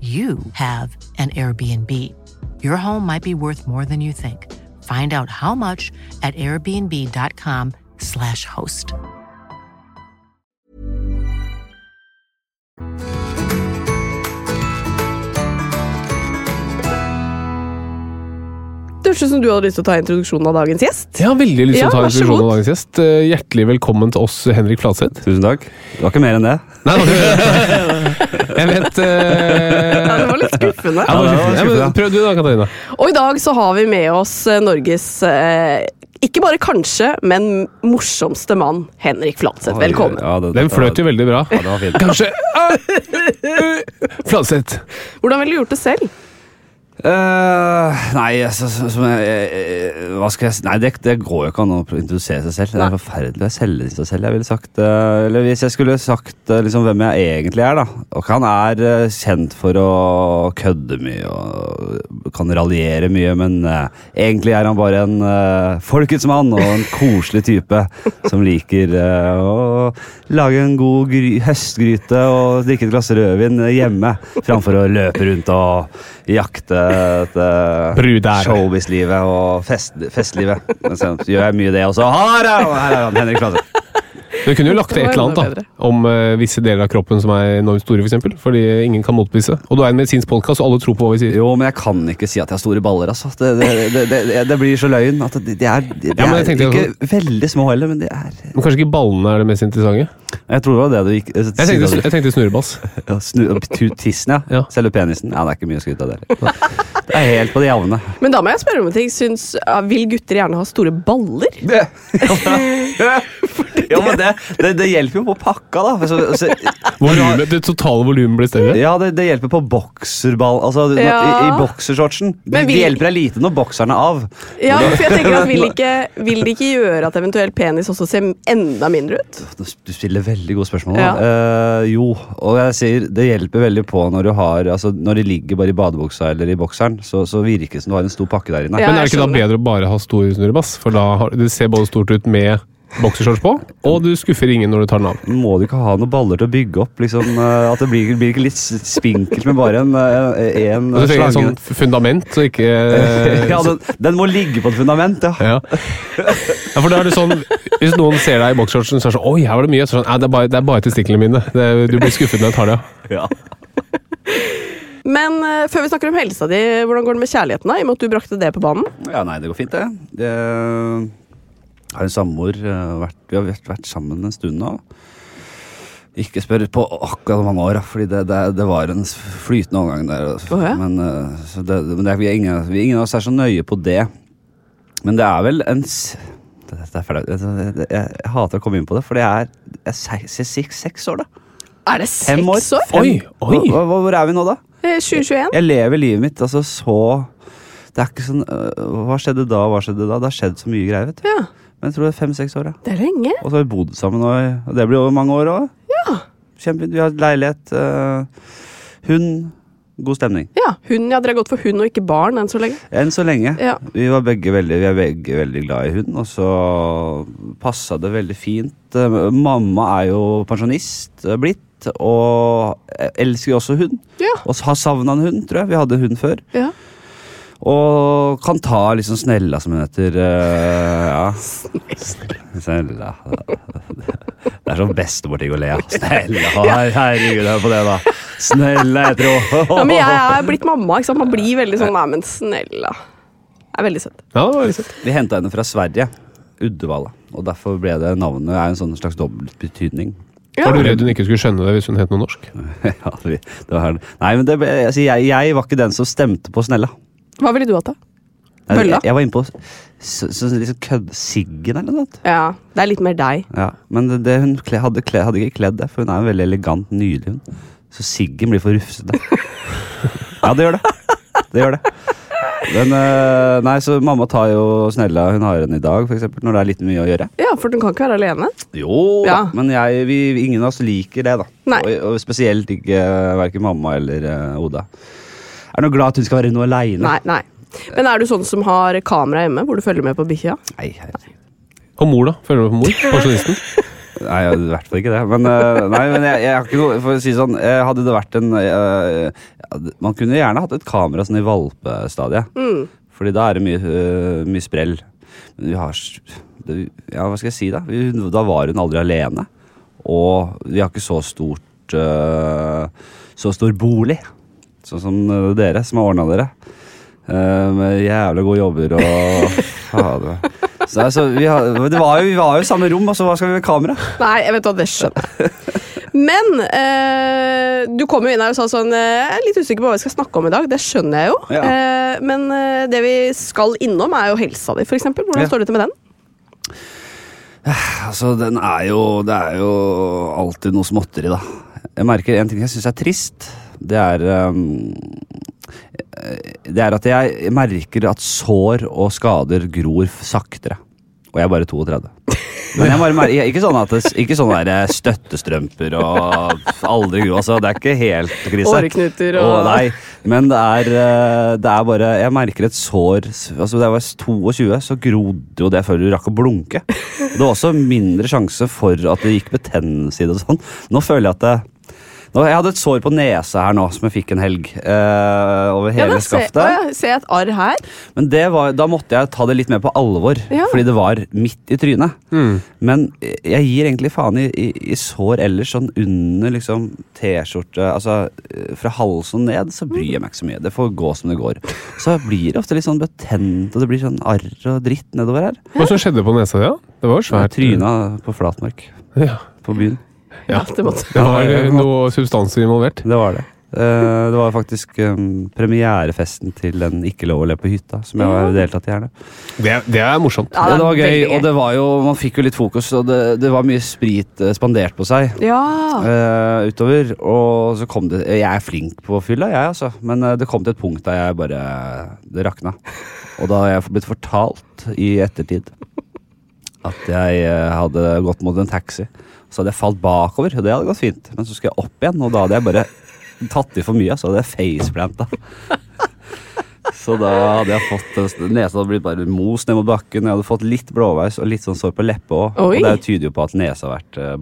you have an Airbnb. Your home might be worth more than you think. Find out how much at airbnb.com/slash host. Det høres ut som du hadde lyst til å ta introduksjonen av dagens gjest. Jeg har veldig lyst til Ja, å ta introduksjonen av dagens gjest. Eh, Hjertelig velkommen til oss, Henrik Fladseth. Tusen takk. Det var ikke mer enn det. Nei, det jeg vet uh... Ja, det var litt skuffende. Ja, var det skuffende. Ja. Prøv du da, Katarina. Og i dag så har vi med oss eh, Norges uh, ikke bare kanskje, men morsomste mann, Henrik Fladseth. Velkommen. Ja, det, Den fløt jo veldig bra. Ja, det var fint. Kanskje ah, Fladseth. Hvordan ville du gjort det selv? Eh, nei, så, så, så, jeg, eh, Hva skal jeg si Nei, det, det går jo ikke an å introdusere seg selv. Det er forferdelig å selge seg selv. Jeg ville sagt uh, Eller hvis jeg skulle sagt eh, liksom, hvem jeg egentlig er, da. Og han er eh, kjent for å kødde mye og kan raljere mye, men eh, egentlig er han bare en eh, folkets mann og en koselig type som liker eh, å lage en god gry høstgryte og drikke et glass rødvin hjemme, framfor å løpe rundt og jakte etter Brudær. showbiz-livet og fest, festlivet. Men så gjør jeg mye det også. Her er her er han Henrik Fladseth. Du kunne jo lagt til et eller annet da, om uh, visse deler av kroppen som er enormt store, for eksempel, fordi ingen kan motbevise. Og du er en medisinsk podkast, og alle tror på hva vi sier. Jo, men jeg kan ikke si at jeg har store baller. Altså. Det, det, det, det, det blir så løgn. at Det, de er, de, Ja, er ikke ikke veldig små heller, men det er Men kanskje ikke ballene er det mest interessante? Jeg tror det var det du gikk Jeg tenkte, jeg tenkte snurrebass. ja, snu, Tissen, ja. Ja. Selve penisen. Ja, det er ikke mye å skryte av det heller. Det er helt på det jevne. Men da må jeg spørre om en ting. Syns, vil gutter gjerne ha store baller? Ja, men det, det, det hjelper jo på pakka, da. Så, så, Volumet, det totale volumet blir større. Ja, det, det hjelper på bokserball Altså, Ja. i, i boksershortsen. Det, vi- det hjelper deg lite når bokseren er av. Ja, for jeg tenker at vil, ikke, vil det ikke gjøre at eventuelt penis også ser enda mindre ut? Du du stiller veldig gode spørsmål. Da. Ja. Uh, jo, og jeg sier det hjelper veldig på når du har Altså, når de ligger bare i badebuksa eller i bokseren, så, så virker det som du har en stor pakke der inne. Ja, Men er det ikke da bedre å bare ha stor snurrebass? For da har, det ser både stort ut med boksershorts på, og du skuffer ingen når du tar den av. Må du ikke ha noen baller til å bygge opp? Liksom, eh, at det blir, blir ikke litt spinkelt med bare en, En en du trenger et sånt fundament, så ikke ja, den, den må ligge på et fundament, ja. Ja. ja, for da er det sånn Hvis noen ser deg i boksershortsen, så er det sånn Oi, her var det mye. Så er det sånn, det er bare, det er bare testiklene mine. Det, du blir skuffet når jeg tar det av. ja. Men eh, før vi snakker om helsa di, hvordan går det med kjærligheten? da? I og med at du brakte det på banen? Ja, nei, det går fint, det. det har en samboer. eh, Vi har vært, vært sammen en stund nå. Ikke spør på akkurat hvor mange år, fordi det, det, det var en flytende overgang der. Oh, ja? Men, eh, så det, men det er, vi, er ingen, vi er ingen av oss er så nøye på det. Men det er vel en det, det er flaut. Jeg, jeg, jeg hater å komme inn på det, for det er, jeg sier seks, år, da. Er det seks år? Fem. Oi, oi. Hvor, hvor er vi nå, da? Eh, 2021? Jeg lever livet mitt altså så Det er ikke sånn Hva skjedde da, hva skjedde da? Det har skjedd så mye greier, vet du. Ja, Men jeg tror det er fem-seks år, ja. det er lenge. Og så har vi bodd sammen og det blir over mange år òg. Ja. Kjempe, Vi har leilighet, uh, hund, God stemning. Ja, hun, ja, Dere har gått for hund og ikke barn enn så lenge. Enn så lenge. Ja. Vi, var begge veldig, vi er begge veldig glad i hund, og så passa det veldig fint. Eh, Mamma er jo pensjonist eh, blitt, og elsker jo også hund. Ja. Og har savna en hund, tror jeg. Vi hadde hund før. Ja. Og kan ta liksom Snella, som hun heter. eh, ja. Snella. Det er sånn bestemorting å le av. Snella. Her- Herregud, hør på det, da. Snella jeg tror. Ja, men jeg er blitt mamma, ikke sant. Man blir veldig sånn Nei, men snella. Det er veldig søtt. Ja, søtt. Vi henta henne fra Sverige. Uddevalla. Og derfor ble det navnet er en sånn slags dobbelt betydning. Ja. Var du redd hun ikke skulle skjønne det hvis hun het noe norsk? ja, det, var, nei, men det ble, altså, jeg, jeg var ikke den som stemte på Snella. Hva ville du hatt, da? Bølla? jeg, var inne på liksom kødd Siggen eller noe sånt. Ja, det er litt mer deg. Ja, men det, det, hun kle, hadde, kle, hadde ikke kledd det, for hun er en veldig elegant, nydelig hund. Så Siggen blir for rufsete. ja, det gjør det. Det gjør det. Men eh, nei, så mamma tar jo Snella, hun har henne i dag, for eksempel, når det er litt mye å gjøre. Ja, for hun kan ikke være alene. Jo da, Ja. men jeg, vi, ingen av oss liker det, da. Og, og spesielt ikke verken mamma eller eh, Oda. Er noe glad at hun skal være noe aleine? Nei, nei. Men er du sånn som har kamera hjemme, hvor du følger med på bikkja? Nei, herregud. Og mor, da? Følger du med på mor? Pensjonisten? Nei, i hvert fall ikke det. Men, eh, nei, men jeg, jeg har ikke noe For å si sånn, eh, hadde det vært en eh, Man kunne gjerne hatt et kamera sånn i valpestadiet. Mm. Fordi da er det mye, mye sprell. Men vi har det, Ja, hva skal jeg si, da? Vi, da var hun aldri alene. Og vi har ikke så stort Så stor bolig. Sånn som eh, dere, som har ordna dere. Eh, med jævlig gode jobber og fader. Så, altså, vi, har, det var jo, vi var jo i samme rom, og så hva skal vi med kamera? Nei, jeg vet hva, det skjønner jeg. Men eh, du kom jo inn her og sa sånn eh, Jeg er litt usikker på hva vi skal snakke om i dag. Det skjønner jeg jo. Ja. Eh, men det vi skal innom, er jo helsa di, f.eks. Hvordan Ja. står det til med den? Altså, den er jo Det er jo alltid noe småtteri, da. Jeg merker en ting jeg syns er trist. Det er um, Det er at jeg merker at sår og skader gror saktere. Og jeg er bare 32. Men jeg bare merker, ikke sånn at det, ikke sånn der støttestrømper og aldri gro. Altså, det er ikke helt krise. Åreknuter og Å, Nei, men det er, eh, det er bare Jeg merker et sår altså Da jeg var 22, så grodde jo det før du rakk å blunke. Det var også mindre sjanse for at det gikk betennelse i det. sånn. Nå føler jeg at det, nå, Jeg hadde et sår på nesa her nå, som jeg fikk en helg. eh, over Ja, hele da skaftet. Se, å, ja, ser et arr her? Men det var, da måtte jeg ta det litt mer på alvor, Ja. fordi det var midt i trynet. Men jeg gir egentlig faen i, i, i sår ellers, sånn under liksom T-skjorte Altså fra halsen og ned, så bryr jeg meg ikke så mye. Det får gå som det går. Så blir det ofte litt sånn betent, og det blir sånn arr og dritt nedover her. Hva som skjedde på nesa di? Ja? Det var jo Jeg svært. tryna på flatmark Ja. på byen. Ja, det måtte Det var noe substanser involvert. Det var det. Eh, det var faktisk um, premierefesten til den Ikke lov å le på hytta, som jeg har deltatt i gjerne. Det, det er morsomt. Ja, det var gøy, og det var jo, man fikk jo litt fokus, og det, det var mye sprit eh, spandert på seg Ja. uh, utover. Og så kom det Jeg er flink på fylla, jeg, altså. Men det kom til et punkt der jeg bare Det rakna. Og da har jeg blitt fortalt i ettertid at jeg eh, hadde gått mot en taxi. Så hadde jeg falt bakover, og det hadde gått fint. Men så skulle jeg opp igjen, og da hadde jeg bare tatt i for mye, så hadde jeg faceplanta. Så da hadde jeg fått eh, Nesa hadde blitt bare most ned mot bakken. Jeg hadde fått litt blåveis og litt sånn sår på leppa òg. Og det tyder jo på at nesa har vært uh.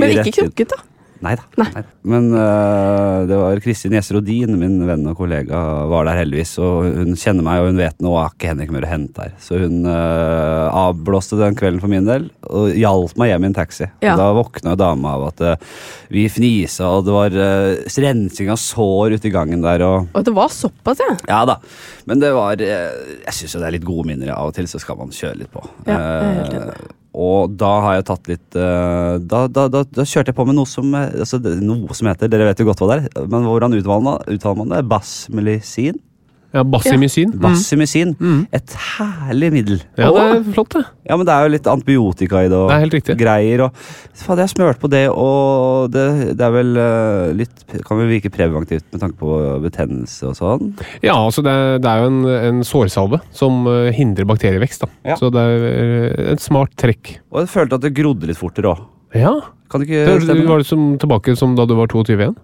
Men ikke krukket, da. Nei da. Men uh, det var Kristin Gjesser Odin, min venn og kollega, var der heldigvis. Og hun kjenner meg, og hun vet nå har ikke Henrik mer å hente her. Så hun uh, avblåste den kvelden for min del og hjalp meg hjem i en taxi. Ja. Da våkna dama av at uh, vi fnisa, og det var uh, rensing av sår ute i gangen der. og... Og det var såpass, ja. Ja da, men det var Jeg syns det er litt gode minner. Av og til så skal man kjøre litt på. Ja, jeg er helt enig. Og da har jeg tatt litt eh, da, da, da, da kjørte jeg på med noe som eh, altså, Noe som heter Dere vet jo godt hva det er, men hvordan uttaler man det? Basmelisin? Ja, Basimycin. Mm. Et herlig middel. Ja, det er flott, det. Ja, men det er jo litt antibiotika i det og Det er helt riktig. greier. Og, faen, jeg har på det, og det, det er vel uh, litt Kan vel virke preventivt med tanke på betennelse og sånn. Ja, altså det, er- det er jo en, en sårsalve som eh, hindrer bakterievekst. da. Ja. Så det er eh, et smart trekk. Og jeg følte at det grodde litt fortere òg. Ja. Kan det ikke Det, stemme? var det som, tilbake som da du var 22 igjen?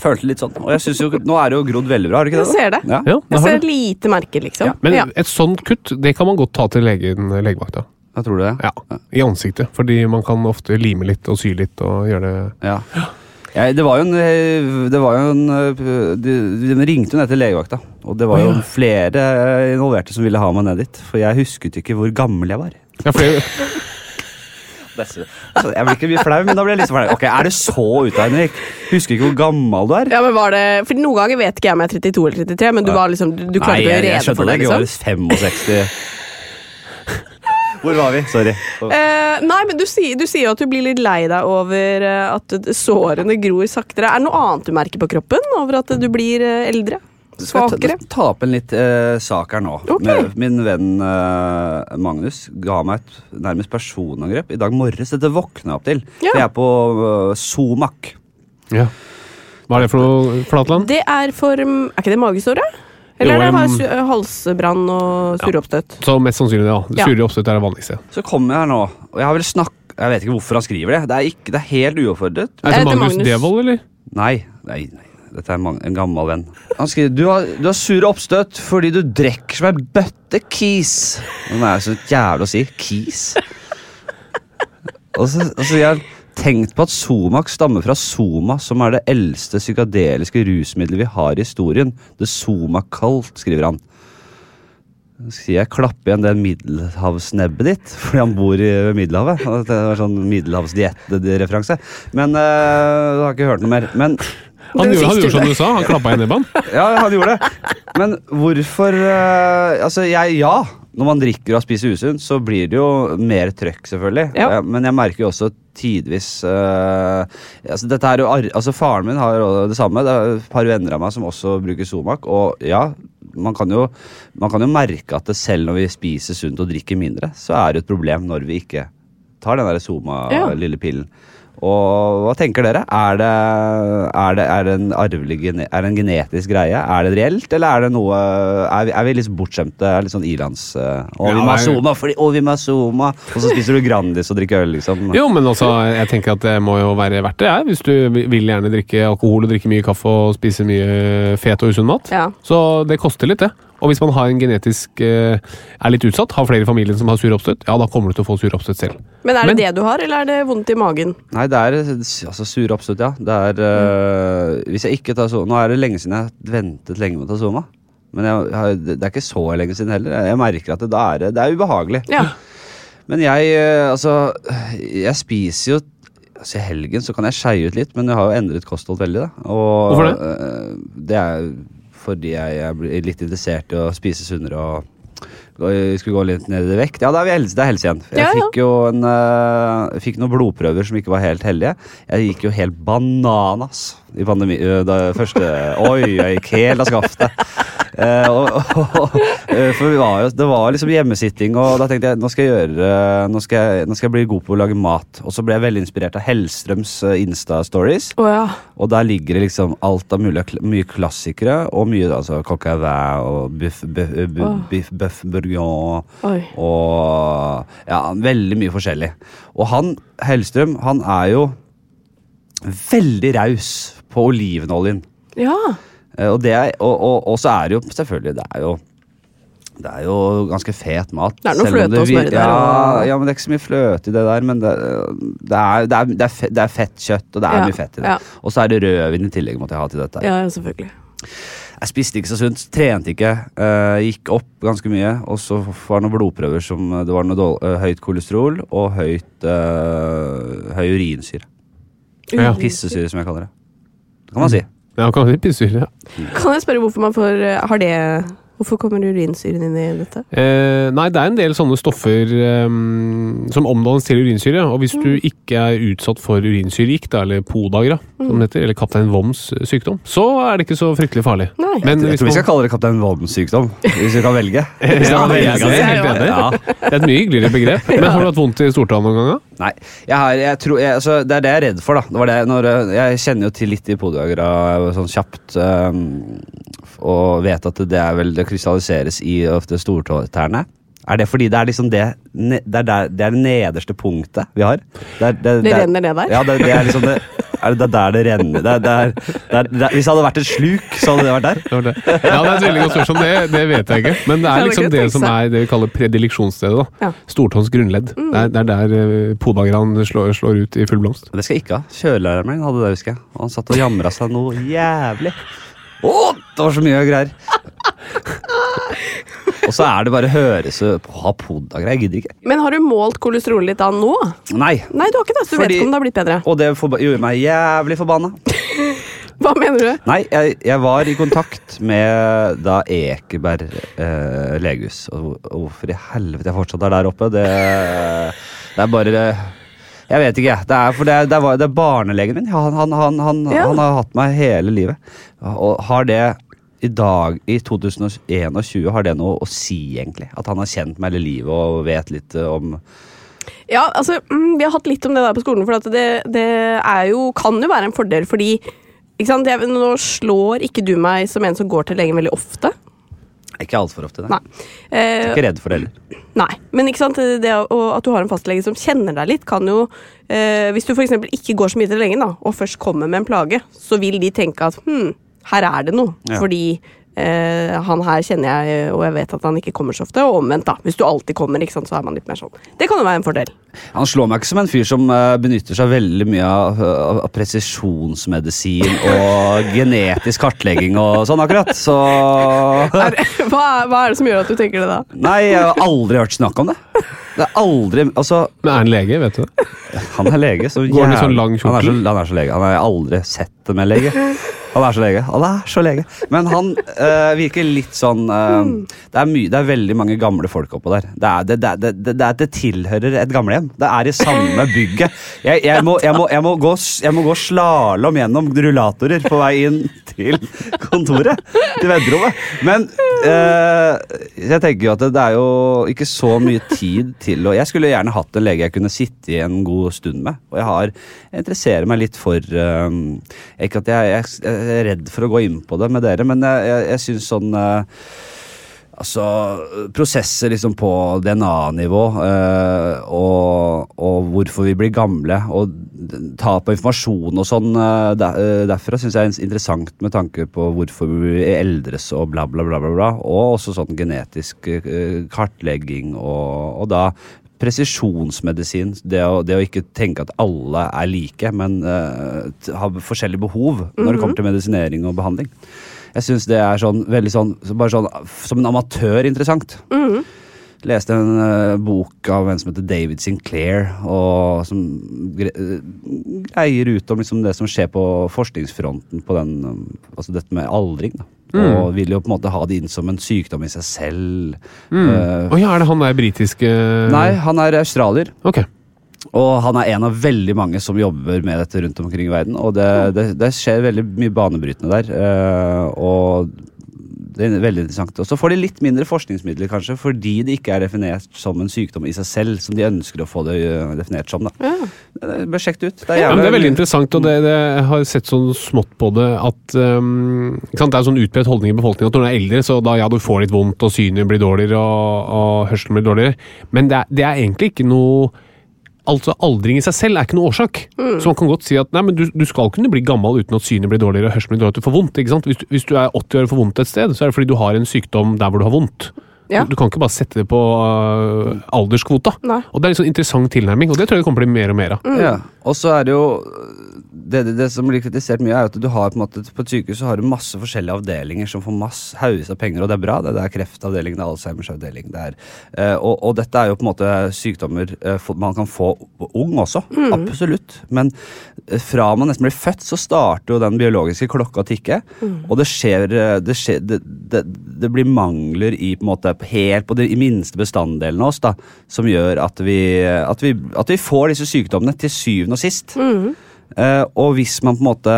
Følte litt sånn. Og jeg synes jo, nå er det jo grodd veldig bra, har du ikke det? da? ser det. Ja. Ja, det Jeg ser det. lite merke, liksom. Men ja. et sånt kutt det kan man godt ta til legen, legevakta. Jeg tror det. Ja, I ansiktet. Fordi man kan ofte lime litt og sy litt og gjøre det Ja. Jeg, det var jo en, eh, det var jo en eh, de, de ringte jo ned til legevakta, og det var jo ja. flere involverte som ville ha meg ned dit. For jeg husket ikke hvor gammel jeg var. Ja, for det, Desse- Altså, jeg blir ikke mye flau, men da blir jeg litt flau. Ok, Er du så ute, Henrik? Husker ikke hvor gammel du er? Ja, men var det For Noen ganger vet ikke jeg om jeg er 32 eller 33, men du, var liksom, du, du klarte Nei, å jeg, gjøre jeg for det. Jeg var Liksom. 65. Hvor var vi? Sorry. Eh, nei, men du sier, du sier jo at du blir litt lei deg over eh, at sårene gror saktere. Er det noe annet du merker på kroppen over at du blir eh, eldre? Skal Svakere? jeg ta, ta opp en litt uh, sak her nå. Okay. Med, min venn uh, Magnus ga meg et nærmest personangrep i dag morges. Dette våkna jeg opp til. Ja. Jeg er på uh, Somak. ja. Hva er det for noe, Flatland? Det er for um, Er ikke det magesåre? Eller Jo, er det su- halsbrann og oppstøt? Så mest sannsynlig, ja. Ja. Oppstøt er det vanligste. Så kommer jeg her nå, og jeg har vel snakk... Jeg vet ikke hvorfor han skriver det. Det er, ikke, det er helt uoppfordret. Er det det Magnus, Magnus? Devold, eller? Nei, nei, nei. Dette er en gammel venn. Han skriver du har, du har sure oppstøt fordi du drikker som ei bøtte kis. Det er så jævlig å si. Kis. Og så, og så jeg han Tenkt på at Somax stammer fra Soma, som er det eldste psykadeliske rusmiddelet vi har i historien. Det Somakalt, skriver han. Skal jeg klappe igjen det middelhavsnebbet ditt, fordi han bor i Middelhavet. Det var sånn middelhavsdiett-referanse. Men øh, du har ikke hørt noe mer. Men Han gjorde, han gjorde som du sa, han klappa i nebbet. ja, han gjorde det. Men hvorfor eh, Altså, jeg Ja. Når man drikker og spiser usunt, så blir det jo mer trøkk, selvfølgelig. Ja. Eh, Men jeg merker jo også tidvis uh, altså, dette er jo ar altså, Faren min har det samme. Det er et par venner av meg som også bruker Somak. Og ja, man kan, jo, man kan jo merke at det selv når vi spiser sunt og drikker mindre, så er det et problem når vi ikke tar den der Ja. Soma-lille pillen. Og hva tenker dere? Er det, er det, er det en arvelig er det en genetisk greie? Er det reelt, eller er det noe Er vi, er vi litt bortskjemte? Er litt sånn ilands... Uh, å, vi må ha Zuma, Soma, fordi, å, vi må ha Soma! Og så spiser du Grandis og drikker øl, liksom. Jo, men altså, jeg tenker at det må jo være verdt det, jeg. Hvis du vil gjerne drikke alkohol og drikke mye kaffe og spise mye fet og usunn mat. Ja. Så det koster litt, det. Og hvis man har en genetisk eh, er litt utsatt, har flere i familien som har sur oppstøt, ja, da kommer du til å få sur oppstøt selv. Men er det Men- det du har, eller er det vondt i magen? Nei, det er altså, sur oppstøt, ja. Det er øh, Hvis jeg ikke tar Soma Nå er det lenge siden jeg har ventet lenge med å ta Soma. Men jeg, har- det er ikke så lenge siden heller. Jeg merker at det, da er, det- det er ubehagelig. Ja. Men jeg, øh, altså Jeg spiser jo Altså I helgen så kan jeg skeie ut litt, men jeg har jo endret kosthold veldig. da og, Hvorfor det? det er fordi jeg, er litt interessert i å spise sunnere og skulle gå litt ned i vekt. Ja, det er vi helse, det er helse igjen. Jeg Ja, ja. fikk jo en, uh, fikk noen blodprøver som ikke var helt heldige. Jeg gikk jo helt bananas i pandemi... Da første Oi, jeg gikk helt av skaftet. Uh, og, og, for vi var jo, det var liksom hjemmesitting, og da tenkte jeg nå skal jeg gjøre nå skal jeg, nå skal jeg bli god på å lage mat. Og så ble jeg veldig inspirert av Hellstrøms Insta-stories. Oh, ja. Og der ligger det liksom alt av mulig, mye klassikere, og mye altså coq au vin og biff, biff, biff, biff, bøff bourguignon Oi. og ja, veldig mye forskjellig. Og han, Hellstrøm, han er jo veldig raus på olivenoljen. Ja. Eh, Og, det er, og, og, og så er det jo selvfølgelig Det er jo det er jo ganske fet mat. Det er noe fløte og smør der, Ja, ja, men det er ikke så mye fløte i det der. Men det, det, er, det, er, er, fett, det fett kjøtt, og det er Ja, mye fett i det. ja. Og så er det rødvin i tillegg, måtte jeg ha til dette. ja, selvfølgelig. Jeg spiste ikke så sunt, trente ikke. eh, gikk opp ganske mye. Og så var det noen blodprøver som Det var noe dårlig, eh, høyt kolesterol og høyt, eh, høy urinsyre. Ja. Pissesyre, som jeg kaller det. Det kan man si. Ja, kan si pissesyre. Ja. Kan jeg spørre hvorfor man får eh, Har det Hvorfor kommer urinsyren inn i dette? Eh, nei, det er en del sånne stoffer eh, som omdannes til urinsyre. Og hvis Mm. du ikke er utsatt for urinsyregikt, eller podagra, som Mm. det heter, eller kaptein Woms eh, sykdom, så er det ikke så fryktelig farlig. Nei. Men Jeg hvis tror vi skal kalle det kaptein Voms sykdom, Hvis vi kan velge. Ja, kan jeg velge. er helt enig. Ja. Det er et mye hyggeligere begrep. Men har du hatt vondt i stortåa noen gang? da? Nei, jeg har, jeg tror, jeg, altså, det er det jeg er redd for. da det var det, når, eh, Jeg kjenner jo til litt i podagra sånn kjapt. ehm, og vet at det er vel det krystalliseres i ofte stortærne. Er det fordi det er liksom det Det er, der, det, er det nederste punktet vi har? Det, er- Det renner ned der? Ja, det, det er liksom det Er det der det renner? Det er, det er, det er, det er, hvis det hadde vært et sluk, så hadde det vært der. Det var det. Ja, det er et veldig godt spørsmål. Det, det vet jeg ikke. Men det er liksom det som er det vi kaller predileksjonsstedet. da. Mm. Stortåens grunnledd. Det, er, det er der uh, podagran slår, slår ut i full blomst. Det skal jeg ikke ha. Kjølelæreren min hadde det, husker jeg. Og han satt og jamra seg noe jævlig. Å, det var så mye greier! Og så er det bare høres på ha og greier. Jeg gidder ikke. Men har du målt kolesterolet ditt da nå? Nei. Nei, du har ikke det, så du vet ikke om det har blitt bedre. Og det gjorde meg jævlig forbanna. Hva mener du? Nei, jeg, jeg var i kontakt med da Ekeberg eh, legehus. Og, og hvorfor i helvete jeg fortsatt er der oppe, det, det er bare Jeg vet ikke, jeg. Det er, for det det er, det er barnelegen min. Han, han, han, han, Ja. han har hatt meg hele livet. Og har det i dag, i 2021, har det noe å si, egentlig? At han har kjent meg hele livet og vet litt eh, om Ja, altså, mm, Vi har hatt litt om det der på skolen, for at det, det er jo, kan jo være en fordel fordi ikke sant? Jeg, Nå slår ikke du meg som en som går til legen veldig ofte. Ikke altfor ofte, nei. Nei. Eh, ikke redd for det heller. nei. Men ikke sant? det at du har en fastlege som kjenner deg litt, kan jo eh, Hvis du f.eks. ikke går så mye til legen, da, og først kommer med en plage, så vil de tenke at hm, her er det noe. Ja. Fordi eh, han her kjenner jeg, og jeg vet at han ikke kommer så ofte. Og omvendt, da. Hvis du alltid kommer, ikke sant, så er man litt mer sånn. Det kan jo være en fordel. Han slår meg ikke som en fyr som eh, benytter seg veldig mye av, av, av presisjonsmedisin og genetisk kartlegging og sånn, akkurat. Så Er, hva, er- hva er det som gjør at du tenker det da? Nei, jeg har aldri hørt snakk om det. Det er aldri Altså, Men er han lege, vet du han er lege. Så Går han i sånn jævlig- lang han er, så, han er så lege. Han har jeg aldri sett med lege. Han er så lege. Han er så lege. Men han øh, virker litt sånn øh, det, er det er veldig mange gamle folk oppå der. Det, er, det, det, det, er- tilhører et gamlehjem. Det er i samme bygget. Jeg, jeg, må, jeg, må, jeg, må gå, jeg gå slalåm gjennom rullatorer på vei inn til kontoret. Til venterommet. Men øh, jeg tenker jo at det, er jo ikke så mye tid til å Jeg skulle gjerne hatt en lege jeg kunne sitte i en god stund med. Og jeg har interesserer meg litt for Ikke at jeg, jeg, jeg er redd for å gå inn på det med dere, men jeg, jeg, jeg syns sånn eh, Altså, prosesser liksom på DNA-nivå eh, og, og hvorfor vi blir gamle, og tap av informasjon og sånn eh, der, eh, derfra syns jeg er interessant med tanke på hvorfor vi eldres og bla, bla, bla, bla, bla. Og også sånn genetisk eh, kartlegging og, og da presisjonsmedisin. Det å, det å ikke tenke at alle er like, men uh, har forskjellige behov når det kommer til medisinering og behandling. Jeg syns det er sånn veldig sånn, bare sånn som en amatør interessant. Leste en uh, bok av en som heter David Sinclair, og som gre eh, greier ut om liksom det som skjer på forskningsfronten på den um, Altså dette med aldring. da. Og vil jo på en måte ha det inn som en sykdom i seg selv. Mm. Uh, oh, ja, er det han der britiske nei, han er australier. Okay. Og han er en av veldig mange som jobber med dette rundt omkring i verden. Og det, det, det skjer veldig mye banebrytende der. Uh, og det er veldig interessant. Og så får de litt mindre forskningsmidler, kanskje, fordi det ikke er definert som en sykdom i seg selv, som de ønsker å få det eh, definert som. da. Eh, Bør sjekke det ut. Det er, Ja, men det er veldig interessant, og det, det, har sett sånn smått på det at um, ikke sant, Det er sånn utbredt holdning i befolkningen at når du er eldre, så da ja, du får litt vondt, og synet blir dårligere, og, og hørselen blir dårligere. Men det er, det er egentlig ikke noe Altså, Aldring i seg selv er ikke noe årsak. Så man kan godt si at nei, men du, du skal kunne bli gammel uten at synet blir dårligere og hørselen blir dårligere, at du får vondt. ikke sant? Hvis, du- hvis du er 80 år og får vondt et sted, så er det fordi du har en sykdom der hvor du har vondt. Ja. Du, du kan ikke bare sette det på uh, alderskvota. Nei. Og Det er en sånn interessant tilnærming, og det tror jeg det kommer til å bli mer og mer av. Ja, og så er det jo det, det, det som blir kritisert mye, er at du har på en måte på et sykehus så har du masse forskjellige avdelinger som får masse haugevis av penger, og det er bra. Det, det er kreftavdeling, det er Alzheimers avdeling. Det er, eh, og, og dette er jo på en måte sykdommer eh, man kan få ung også. Absolutt. Men eh, fra man nesten blir født, så starter jo den biologiske klokka å tikke. Og det skjer, eh, det, skjer det, blir mangler i på en måte helt på de minste bestanddelene av oss da, som gjør at vi, at, vi, at vi får disse sykdommene til syvende og sist. Eh, og hvis man på en måte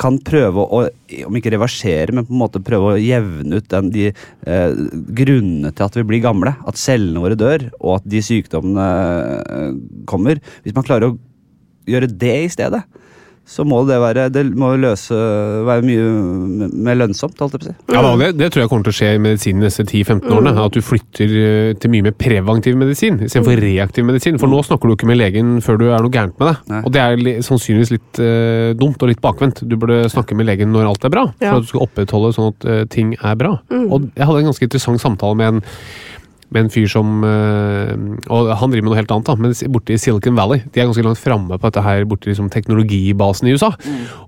kan prøve å, om ikke reversere, men på en måte prøve å jevne ut den, de eh, grunnene til at vi blir gamle, at cellene våre dør, og at de sykdommene eh, kommer Hvis man klarer å gjøre det i stedet, så må det være Det må løse være mye mer lønnsomt, holdt jeg på å si. Ja, da, det, det tror jeg kommer til å skje i medisinen de neste 10-15 årene. At du flytter eh, til mye mer preventiv medisin istedenfor reaktiv medisin. For nå snakker du ikke med legen før du er noe gærent med deg. Nei. Og det er li- sannsynligvis litt uh, dumt og litt bakvendt. Du burde snakke med legen når alt er bra, for at du skal opprettholde sånn at uh, ting er bra. Og jeg hadde en ganske interessant samtale med en med en fyr som øh, Og han driver med noe helt annet, da, men borte i Silicon Valley. De er ganske langt framme på dette her borte i liksom, teknologibasen i USA.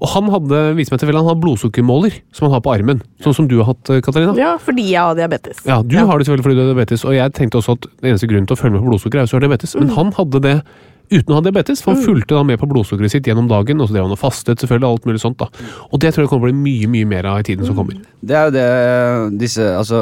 Og han hadde viste meg til vel, han har blodsukkermåler som han har på armen. Sånn som du har hatt, Katarina. Ja, fordi jeg har diabetes. Ja, Du har det selvfølgelig fordi du har diabetes, og jeg tenkte også at den eneste grunnen til å følge med på blodsukker er hvis du har diabetes. Men han hadde det uten å ha diabetes, for han fulgte da med på blodsukkeret sitt gjennom dagen. Og så drev han og fastet, selvfølgelig, alt mulig sånt. da. Og det tror jeg kommer til å bli mye mye mer av i tiden som kommer. Det er jo det disse Altså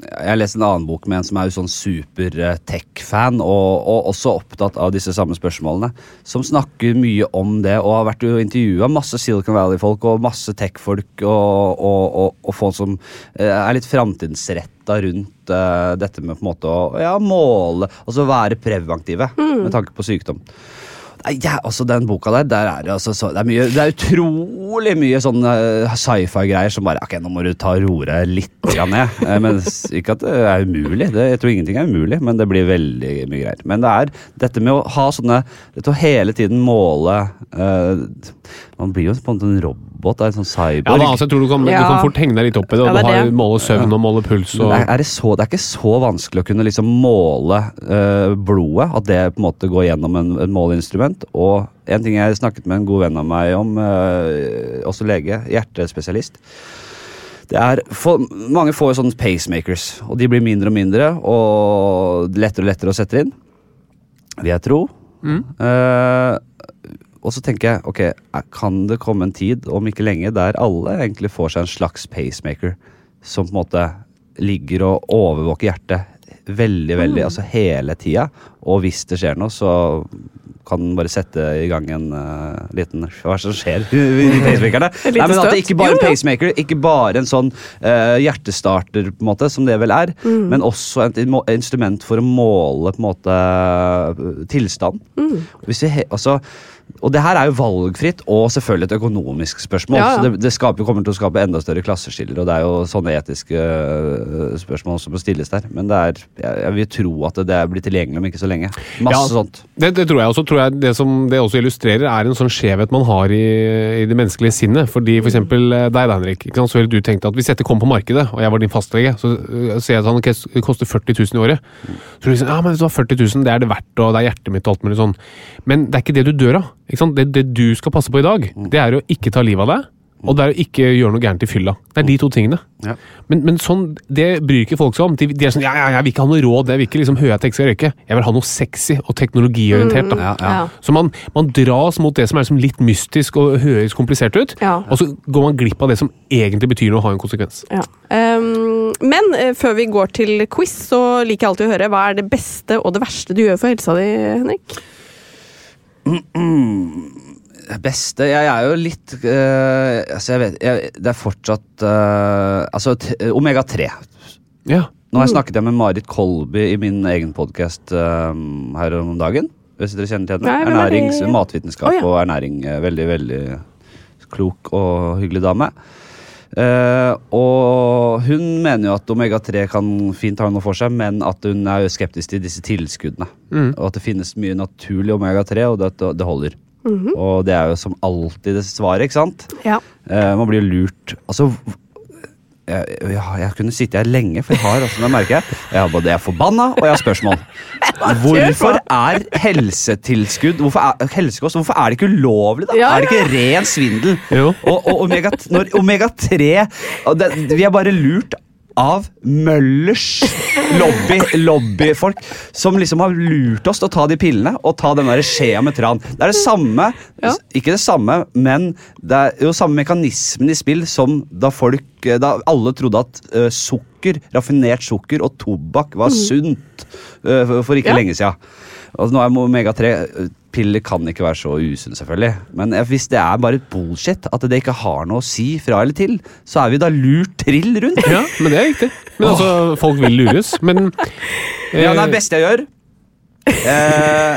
jeg har lest en annen bok med en som er jo sånn super eh, tech-fan, og, og også opptatt av disse samme spørsmålene. Som snakker mye om det, og har vært intervjua masse Silicon Valley-folk og masse tech-folk, og, og, og, folk som eh, er litt framtidsretta rundt uh, dette med på en måte å ja, måle, altså være preventive med tanke på sykdom. Ja, altså Den boka der, der er det, altså, så, det, er mye, det er utrolig mye sånn eh, sci-fi-greier som bare Ok, nå må du ta roret litt ned. Eh, men Ikke at det er umulig, det, jeg tror ingenting er umulig, men det blir veldig mye greier. Men det er dette med å ha sånne Dette å hele tiden måle eh, Man blir jo på en måte en robot, det er en sånn cyborg. Ja, da, altså, jeg tror du kan, du kan fort henge deg litt opp i det. Og Ja, det du er har det. måle søvn og måle puls. Og, er, er det, så, det er ikke så vanskelig å kunne liksom måle øh, blodet, at det på en måte går gjennom en, en måleinstrument. Og en ting jeg snakket med en god venn av meg om, øh, også lege, hjertespesialist. Det er, for, mange får jo sånne pacemakers, og de blir mindre og mindre, og lettere og lettere å sette inn, vil jeg tro. Eh, og så tenker jeg, ok, kan det komme en tid, om ikke lenge, der alle egentlig får seg en slags pacemaker, som på en måte ligger og overvåker hjertet veldig, veldig, altså hele tida. Og hvis det skjer noe, så kan den bare sette i gang en uh, liten Hva som skjer i pacemakerne? Nei, men at det ikke bare en pacemaker, ikke bare en sånn uh, hjertestarter, på en måte, som det vel er, Mm. men også et instrument for å måle på en måte tilstand. Mm. Hvis vi he, altså, og det her er jo valgfritt og selvfølgelig et økonomisk spørsmål. Ja, ja. Så det, det skaper, kommer til å skape enda større klasseskiller, og det er jo sånne etiske øh, spørsmål som må stilles der. Men det er, jeg, jeg vil tro at det blir tilgjengelig om ikke så lenge. Masse Ja, sånt. Det, det tror jeg også. Tror jeg det som det også illustrerer, er en sånn skjevhet man har i, i det menneskelige sinnet. Fordi for eksempel eh, deg, da, Henrik. Ikke sant? Så ville du tenkt at hvis dette kom på markedet, og jeg var din fastlege, så uh, ser jeg at det koster 40 000 i året. Så tror du liksom, ja, men hvis du hva, 40 000, det er det verdt, og det er hjertet mitt og alt mulig sånn. Men det er ikke det du dør av. Ikke sant? Det, det du skal passe på i dag, det er å ikke ta livet av deg. Og det er å ikke gjøre noe gærent i fylla. Det er de to tingene. Ja. Men, men sånn, det bryr ikke folk seg om. De, de er sånn ja, ja, jeg vil ikke ha noe råd, jeg vil ikke liksom høre at jeg ikke skal røyke. Jeg vil ha noe sexy og teknologiorientert. Da. Ja. Så man, man dras mot det som er liksom litt mystisk og høres komplisert ut, Ja. og så går man glipp av det som egentlig betyr noe å ha en konsekvens. Ja. Ehm, men eh, før vi går til quiz, så liker jeg alltid å høre hva er det beste og det verste du gjør for helsa di, Henrik? Det beste Jeg er jo litt uh, Altså, jeg vet jeg, Det er fortsatt uh, Altså, t omega-3. Ja. Nå har jeg snakket jeg med Marit Kolby i min egen podkast her om dagen. Hvis dere kjenner til henne. Er? Ernærings, matvitenskap oh, ja. og ernæring. eh, Veldig, veldig klok og hyggelig dame. Eh, og hun mener jo at omega-3 kan fint ha noe for seg, men at hun er jo skeptisk til disse tilskuddene. Mm. Og at det finnes mye naturlig omega-3, og det, det holder. Mhm. Og det er jo som alltid det svaret, ikke sant? Ja. Uh, man blir jo lurt. Altså jeg, jeg, jeg kunne sitte her lenge, for jeg har altså, det merker jeg, jeg er både jeg er forbanna og jeg har spørsmål. Hvorfor er helsetilskudd hvorfor er, Helsekost, hvorfor er det ikke ulovlig, da? Ja, Er det ikke ren svindel? Jo. Og, og omega-3 omega-3 Vi er bare lurt av Møllers lobby, lobbyfolk som liksom har lurt oss til å ta de pillene og ta den der skjea med tran. Det er det samme, Ja. ikke det samme, men det er jo samme mekanismen i spill som da folk Da alle trodde at uh, sukker, raffinert sukker og tobakk var sunt uh, for, for ikke Ja. lenge siden. Og nå er omega-3 Piller kan ikke være så usunn, selvfølgelig. Men eh, hvis det er bare et bullshit, at det ikke har noe å si fra eller til, så er vi da lurt trill rundt. ja, men det er riktig. Men altså, folk vil lures. Men Ja, det er eh, det beste jeg gjør. Eh,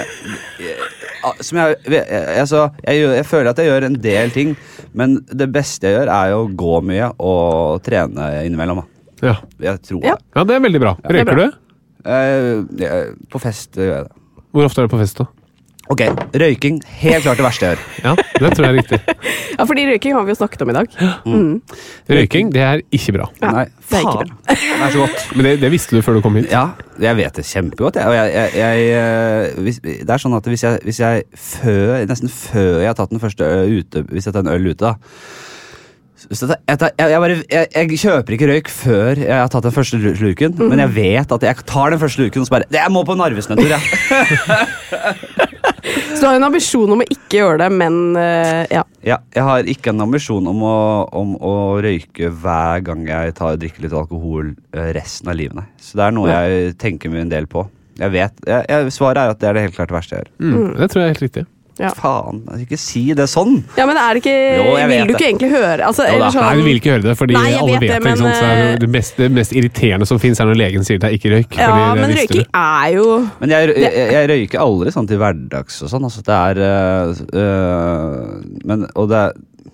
som jeg, jeg, altså, jeg, jeg føler at jeg gjør en del ting, men det beste jeg gjør, er jo å gå mye og trene innimellom. Ja. Jeg tror Ja. det. ja, det er veldig bra. er Røyker du? Eh, på fest gjør jeg det. Hvor ofte er du på fest, da? Ok, røyking. Helt klart det verste jeg gjør. Ja, det tror jeg er riktig. Ja, fordi røyking har vi jo snakket om i dag. Mm. Røyking, det er ikke bra. Nei, det er ikke bra. Det er så godt. Men det, det visste du før du kom hit. Ja, jeg vet det kjempegodt. Jeg, jeg, jeg, jeg, eh, hvis, det er sånn at hvis jeg, hvis jeg før, nesten før jeg har tatt den første øl ute, hvis jeg tar en øl ute, da jeg, tar- jeg, jeg, bare, jeg, jeg kjøper ikke røyk før jeg har tatt den første lu- slurken, men jeg vet at jeg tar den første slurken og så bare Jeg må på Narvesen en tur, jeg. Så du har en ambisjon om å ikke gjøre det, men uh, ja. Ja, jeg har ikke en ambisjon om å, om å røyke hver gang jeg tar, drikker litt alkohol resten av livet. Nei. Så det er noe jeg tenker mye en del på. Jeg vet, jeg, jeg, Svaret er at det er det helt klart verste jeg gjør. Mm, det tror jeg er helt riktig. Ja. Faen, ikke si det sånn! ja, men er det ikke Jo, jeg Vil vet du det. ikke egentlig høre altså, Jo sånn, Nei, du vil ikke høre det, fordi Nei, alle vet vet det. Men, ikke sant? Så er det, eh, mest, det mest irriterende som fins, er når legen sier det er ikke røyk. Ja, fordi men røyking du. er jo Men jeg, jeg, jeg røyker aldri sånn til hverdags og sånn. Altså det er øh, Men Og det,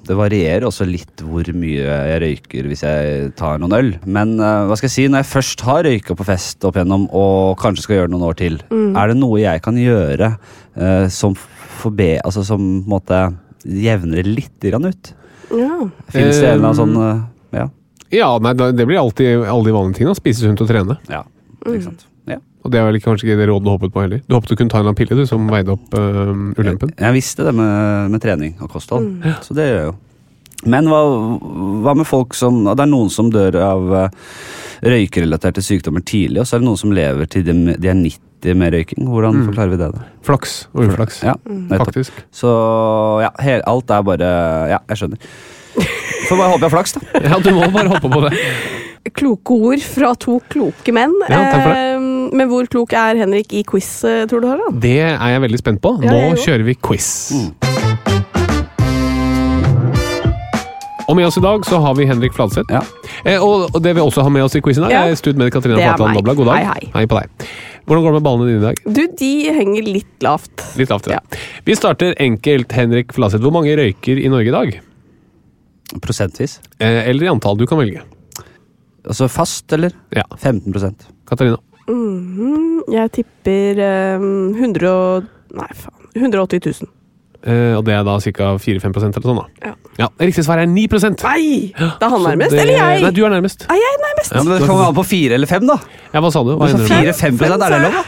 det varierer også litt hvor mye jeg røyker hvis jeg tar noen øl. Men øh, hva skal jeg si, når jeg først har røyka på fest opp igjennom og kanskje skal gjøre det noen år til, er det noe jeg kan gjøre øh, som forbe... Altså som på en måte jevner det litt grann ut? ja. Fins det en eller annen sånn øh, Ja. Ja, nei, det blir alltid alle de vanlige tingene. Spise sunt og trene. ja. Ikke sant? Ja. Og det er vel kanskje ikke det rådet du håpet på heller. Du håpet du kunne ta en eller annen pille du, som veide opp øh, ulempen. Jeg visste det med, med trening og kosthold, så det gjør jeg jo. Men hva, hva med folk som Det er noen som dør av eh, røykerelaterte sykdommer tidlig, og så er det noen som lever til de, de er 90 med røyking. Hvordan forklarer vi det? da? Flaks og uflaks. Ja. Faktisk. Så ja, hel, alt er bare Ja, jeg skjønner. Får bare håpe jeg har flaks, da. Ja, du må bare håpe på det. Kloke ord fra to kloke menn. Ja, takk for det. Eh, men hvor klok er Henrik i quiz, eh, tror du? Harald? Det er jeg veldig spent på. Ja, Nå kjører vi quiz. Og med oss i dag så har vi Henrik Fladseth. Ja. Eh, og, det vi også har med oss i quizen, her, Ja. er studmed Katrine Flatland. Dobla. God dag. Hei, hei. hei, på deg. Hvordan går det med ballene dine i dag? Du, de henger litt lavt. Litt lavt. Ja. Vi starter enkelt. Henrik Fladseth, hvor mange røyker i Norge i dag? Prosentvis. Eh, eller i antall. Du kan velge. Altså fast, eller? Ja. 15 Katarina? Mm -hmm. jeg tipper um, 100 og Nei, faen. 180 000. Eh, og det er da ca. 4-5% eller sånn, da. Ja. Riktig svar er 9% Nei! Det er han nærmest, det- eller jeg? Nei, du er nærmest. Er jeg nærmest? Ja, men Det kommer an på 4 eller 5, da. Ja, hva sa du? Hva Så ender du sa 4-5 er det lov, da?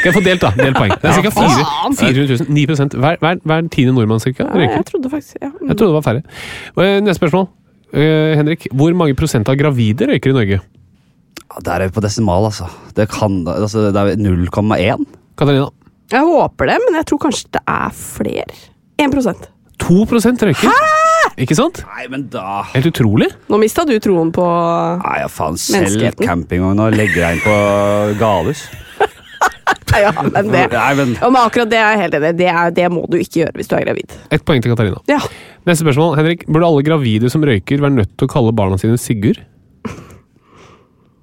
Skal jeg få delt, da? Del poeng. Det er ca. 400 000. 9 hver, hver, hver tiende nordmann cirka, Ja, røyker. jeg trodde faktisk ja. mm. Jeg trodde det var færre. Eh, Neste spørsmål. Uh, Henrik, hvor mange prosent av gravide røyker i Norge? Ja, Der er vi på desimal, altså. Det, kan, altså, det er 0,1. Katarina? Jeg håper det, men jeg tror kanskje det er flere. 1% 2% røyker. Ikke sant? Nei, men da Helt utrolig. Nå mista du troen på Nei, ja, faen. Selv Menneskeheten. campingvogn og legger jeg inn på galehus. Ja, men det Nei, men ja, men akkurat det er jeg helt enig i. Det, er- det må du ikke gjøre hvis du er gravid. Ett poeng til Katarina. Ja. Neste spørsmål. Henrik, Burde alle gravide som røyker, være nødt til å kalle barna sine Sigurd?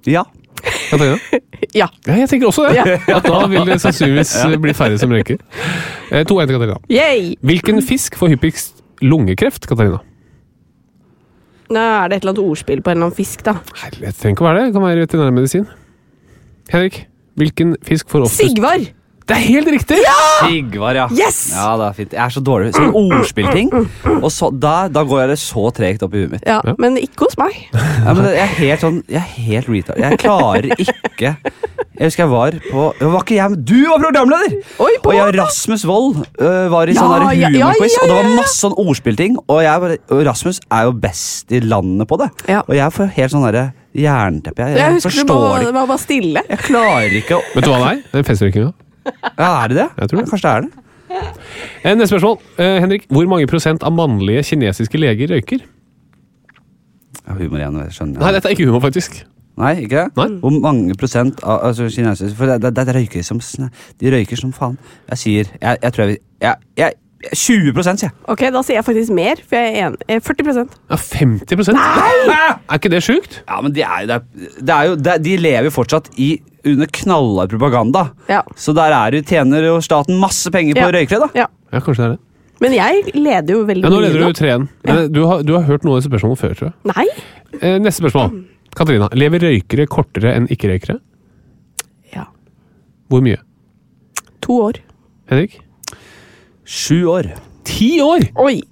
ja. Katarina? Ja. Ja, jeg tenker også det. Ja. At da vil det sannsynligvis bli færre som røyker. Eh, 2-1 til Katarina. Yay! Hvilken fisk får hyppigst lungekreft, Katarina? Nå er det et eller annet ordspill på en eller annen fisk, da. Herlighet, det trenger ikke å være det. Det kan være veterinærmedisin. Henrik, hvilken fisk får oftest Sigvar! Det er helt riktig! Sigvar, ja. Yes! Ja, det er fint. Jeg er så dårlig. Sånn ordspillting. Og så, da, da går jeg det så tregt opp i huet mitt. Ja, men ikke hos meg. Ja, men jeg er helt sånn Jeg er helt retard. Jeg klarer ikke Jeg husker jeg var på Var ikke jeg Du var programleder! Oi, på Og jeg Rasmus Wold øh, var i Ja, sånn ja, ja, humorquiz, ja, og det var ja, ja. masse sånn ordspillting. Og, jeg og Rasmus er jo best i landet på det. Ja. Og jeg får helt sånn derre jernteppe. Jeg, Jeg jeg husker du forstår det det var bare stille. Jeg klarer ikke å Vet du hva det er? Det er festrøykinga. Ja, er det det? Jeg tror det. Kanskje det er det. Eh, Neste spørsmål. Eh, Henrik, hvor mange prosent av mannlige kinesiske leger røyker? Ja, humor igjen, jeg skjønner. Nei, dette er ikke humor, faktisk. Nei, ikke det? Nei. Hvor mange prosent av altså, kinesiske For det, det, det røyker som De røyker som faen. Jeg sier Jeg, jeg tror jeg, jeg, jeg 20 sier jeg. Ok, da sier jeg faktisk mer, for jeg er enig. Eh, 40 Ja, 50 Nei! Er ikke det sjukt? Ja, men de er jo, det er, det er jo det, De lever jo fortsatt i under knallhard propaganda. Ja. Så der er det, tjener jo staten masse penger på Ja. røykere, da. Ja. Ja, kanskje det er det. Men jeg leder jo veldig mye. Ja, nå leder du 3-1. Men Du, har- du har hørt noen av disse spørsmålene før, tror jeg. Nei? Eh, neste spørsmål. Katarina. Lever røykere kortere enn ikke-røykere? Ja. Hvor mye? To år. Henrik? Sju år. Ti år! Oi!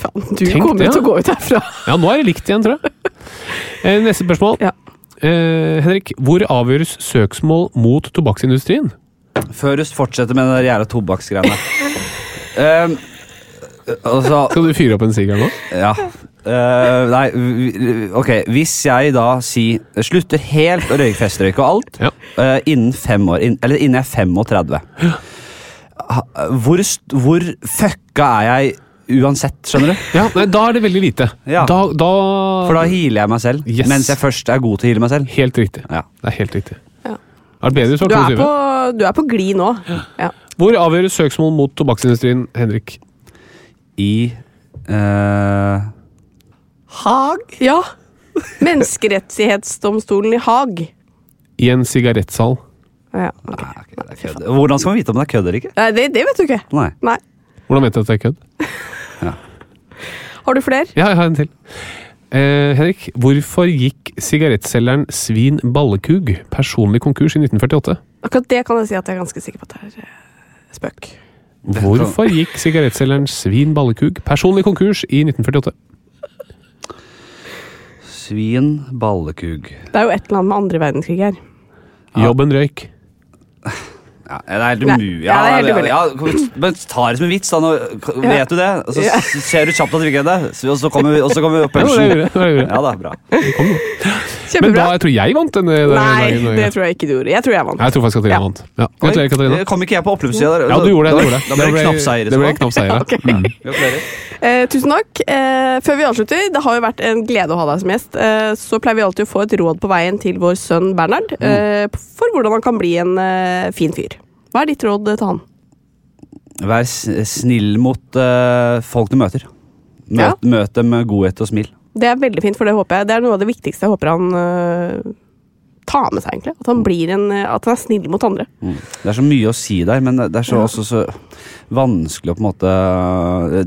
Faen, du Tenk kommer det, til å gå ut herfra. Ja, nå er det likt igjen, tror jeg. Eh, neste spørsmål. Ja. Eh, Henrik, hvor avgjøres søksmål mot tobakksindustrien? Før du fortsetter med den jævla tobakksgreiene. um, altså Skal du fyre opp en sigar nå? Ja. Uh, nei, ok. Hvis jeg da si, slutter helt å røyke festrøyk og alt Ja. uh, innen fem år, in, eller innen jeg er 35 ja. Hvor, hvor fucka er jeg uansett, skjønner du? Ja, nei, Da er det veldig lite. Ja. Da, da For da healer jeg meg selv, Yes. mens jeg først er god til å heale meg selv. Helt riktig. Ja. Det er helt riktig. Ja. Er det bedre du er 22? på, du er på glid nå. Ja. Hvor avgjøres søksmål mot tobakksindustrien, Henrik? I eh, Hag? Ja. Menneskerettighetsdomstolen i Haag. I en sigarettsal. Ja, ok. nei, ok, det er kødd. Hvordan skal man vite om det er kødd eller ikke? Nei, det, det vet du ikke. Nei. Nei. Hvordan vet du at det er kødd? Har du flere? Ja, jeg har en til. Eh, Henrik, hvorfor gikk sigarettselgeren Svin Ballekug personlig konkurs i 1948? Akkurat det kan jeg si at jeg er ganske sikker på at det er eh, spøk. Hvorfor gikk sigarettselgeren Svin Ballekug personlig konkurs i 1948? Svin, ballekug Det er jo et eller annet med andre verdenskrig her. Jobben røyk. Ja, det er helt umulig. Ja, det er helt umulig. ja, ja, ta det som en vits, da. Nå, vet du det? Og så Ja. ser du kjapt at du ikke er det, og så kommer vi, og så kommer Ja, punchen. Ja da, bra. Men Kjempebra. da, jeg tror jeg vant denne denne Nei, dagen. det tror jeg ikke du gjorde. Jeg tror jeg vant. Jeg tror faktisk Katarina Ja. vant. Ja. Gratulerer, Katarina. Kom ikke jeg på oppløpssida der? Ja, du gjorde det. Du gjorde det. da ble det knappseier. Det ble knappseier, ja. Mm. Eh, tusen takk. Eh, før vi avslutter, det har jo vært en glede å ha deg som gjest. Eh, så pleier vi alltid å få et råd på veien til vår sønn Bernhard eh, for hvordan han kan bli en eh, fin fyr. Hva er ditt råd til han? Vær snill mot eh, folk du møter. Møt, Ja. møt dem med godhet og smil. Det er veldig fint, for det håper jeg. Det er noe av det viktigste jeg håper han uh, tar med seg, egentlig. At han, blir en, eh, at han er snill mot andre. Mm. Det er så mye å si der, men det er så, Ja. også så vanskelig å på en måte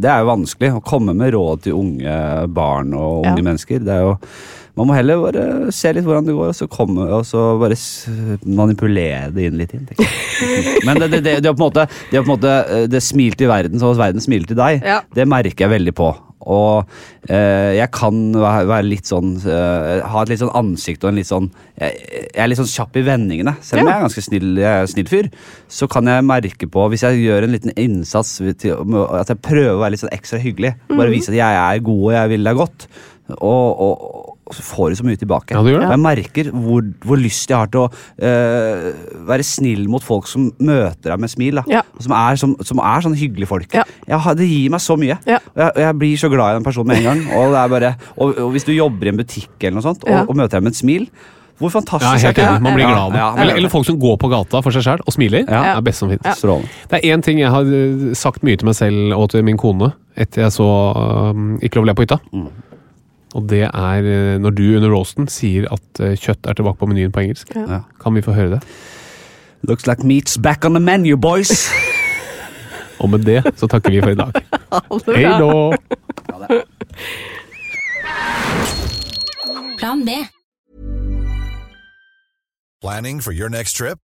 Det er jo vanskelig å komme med råd til unge barn og unge Ja. mennesker. Det er jo Man må heller bare se litt hvordan det går, og så, komme, og så bare manipulere det inn litt inn. Men det, det, det, det, på en måte, det, på en måte eh, det smil til verden, så verden smiler til deg, Ja. det merker jeg veldig på. Og eh, jeg kan være, litt sånn eh, Ha et litt sånn ansikt og en litt sånn Jeg, jeg er litt sånn kjapp i vendingene. Selv om Ja. jeg er ganske snill, jeg er snill fyr, så kan jeg merke på Hvis jeg gjør en liten innsats til, at jeg prøver å være litt sånn ekstra hyggelig, bare vise at jeg er god og jeg vil deg godt, og, og, og så får du så mye tilbake. Ja, du gjør det. Og Jeg merker hvor, hvor lyst jeg har til å uh, være snill mot folk som møter deg med smil. Da. Ja. Som, er, som, som er sånne hyggelige folk. Ja. Jeg det gir meg så mye. Ja. Og jeg, og jeg blir så glad i den personen med en gang. Og, det er bare, og, og hvis du jobber i en butikk eller noe sånt, og, og møter deg med et smil hvor fantastisk Ja, helt enig. Man blir glad av det. Eller, eller folk som går på gata for seg sjøl og smiler. Ja. Det er best som finnes. Ja. Det er én ting jeg har eh, sagt mye til meg selv og til min kone etter jeg så um, Ikke lov å le på hytta. Mm. Og det er eh, når du under roasten sier at eh, kjøtt er tilbake på menyen på engelsk. Ja. Kan vi få høre det? Looks like meat's back on the menu, boys! Og med det så takker vi for i dag. Hei da! Plan B. Planning for your next trip?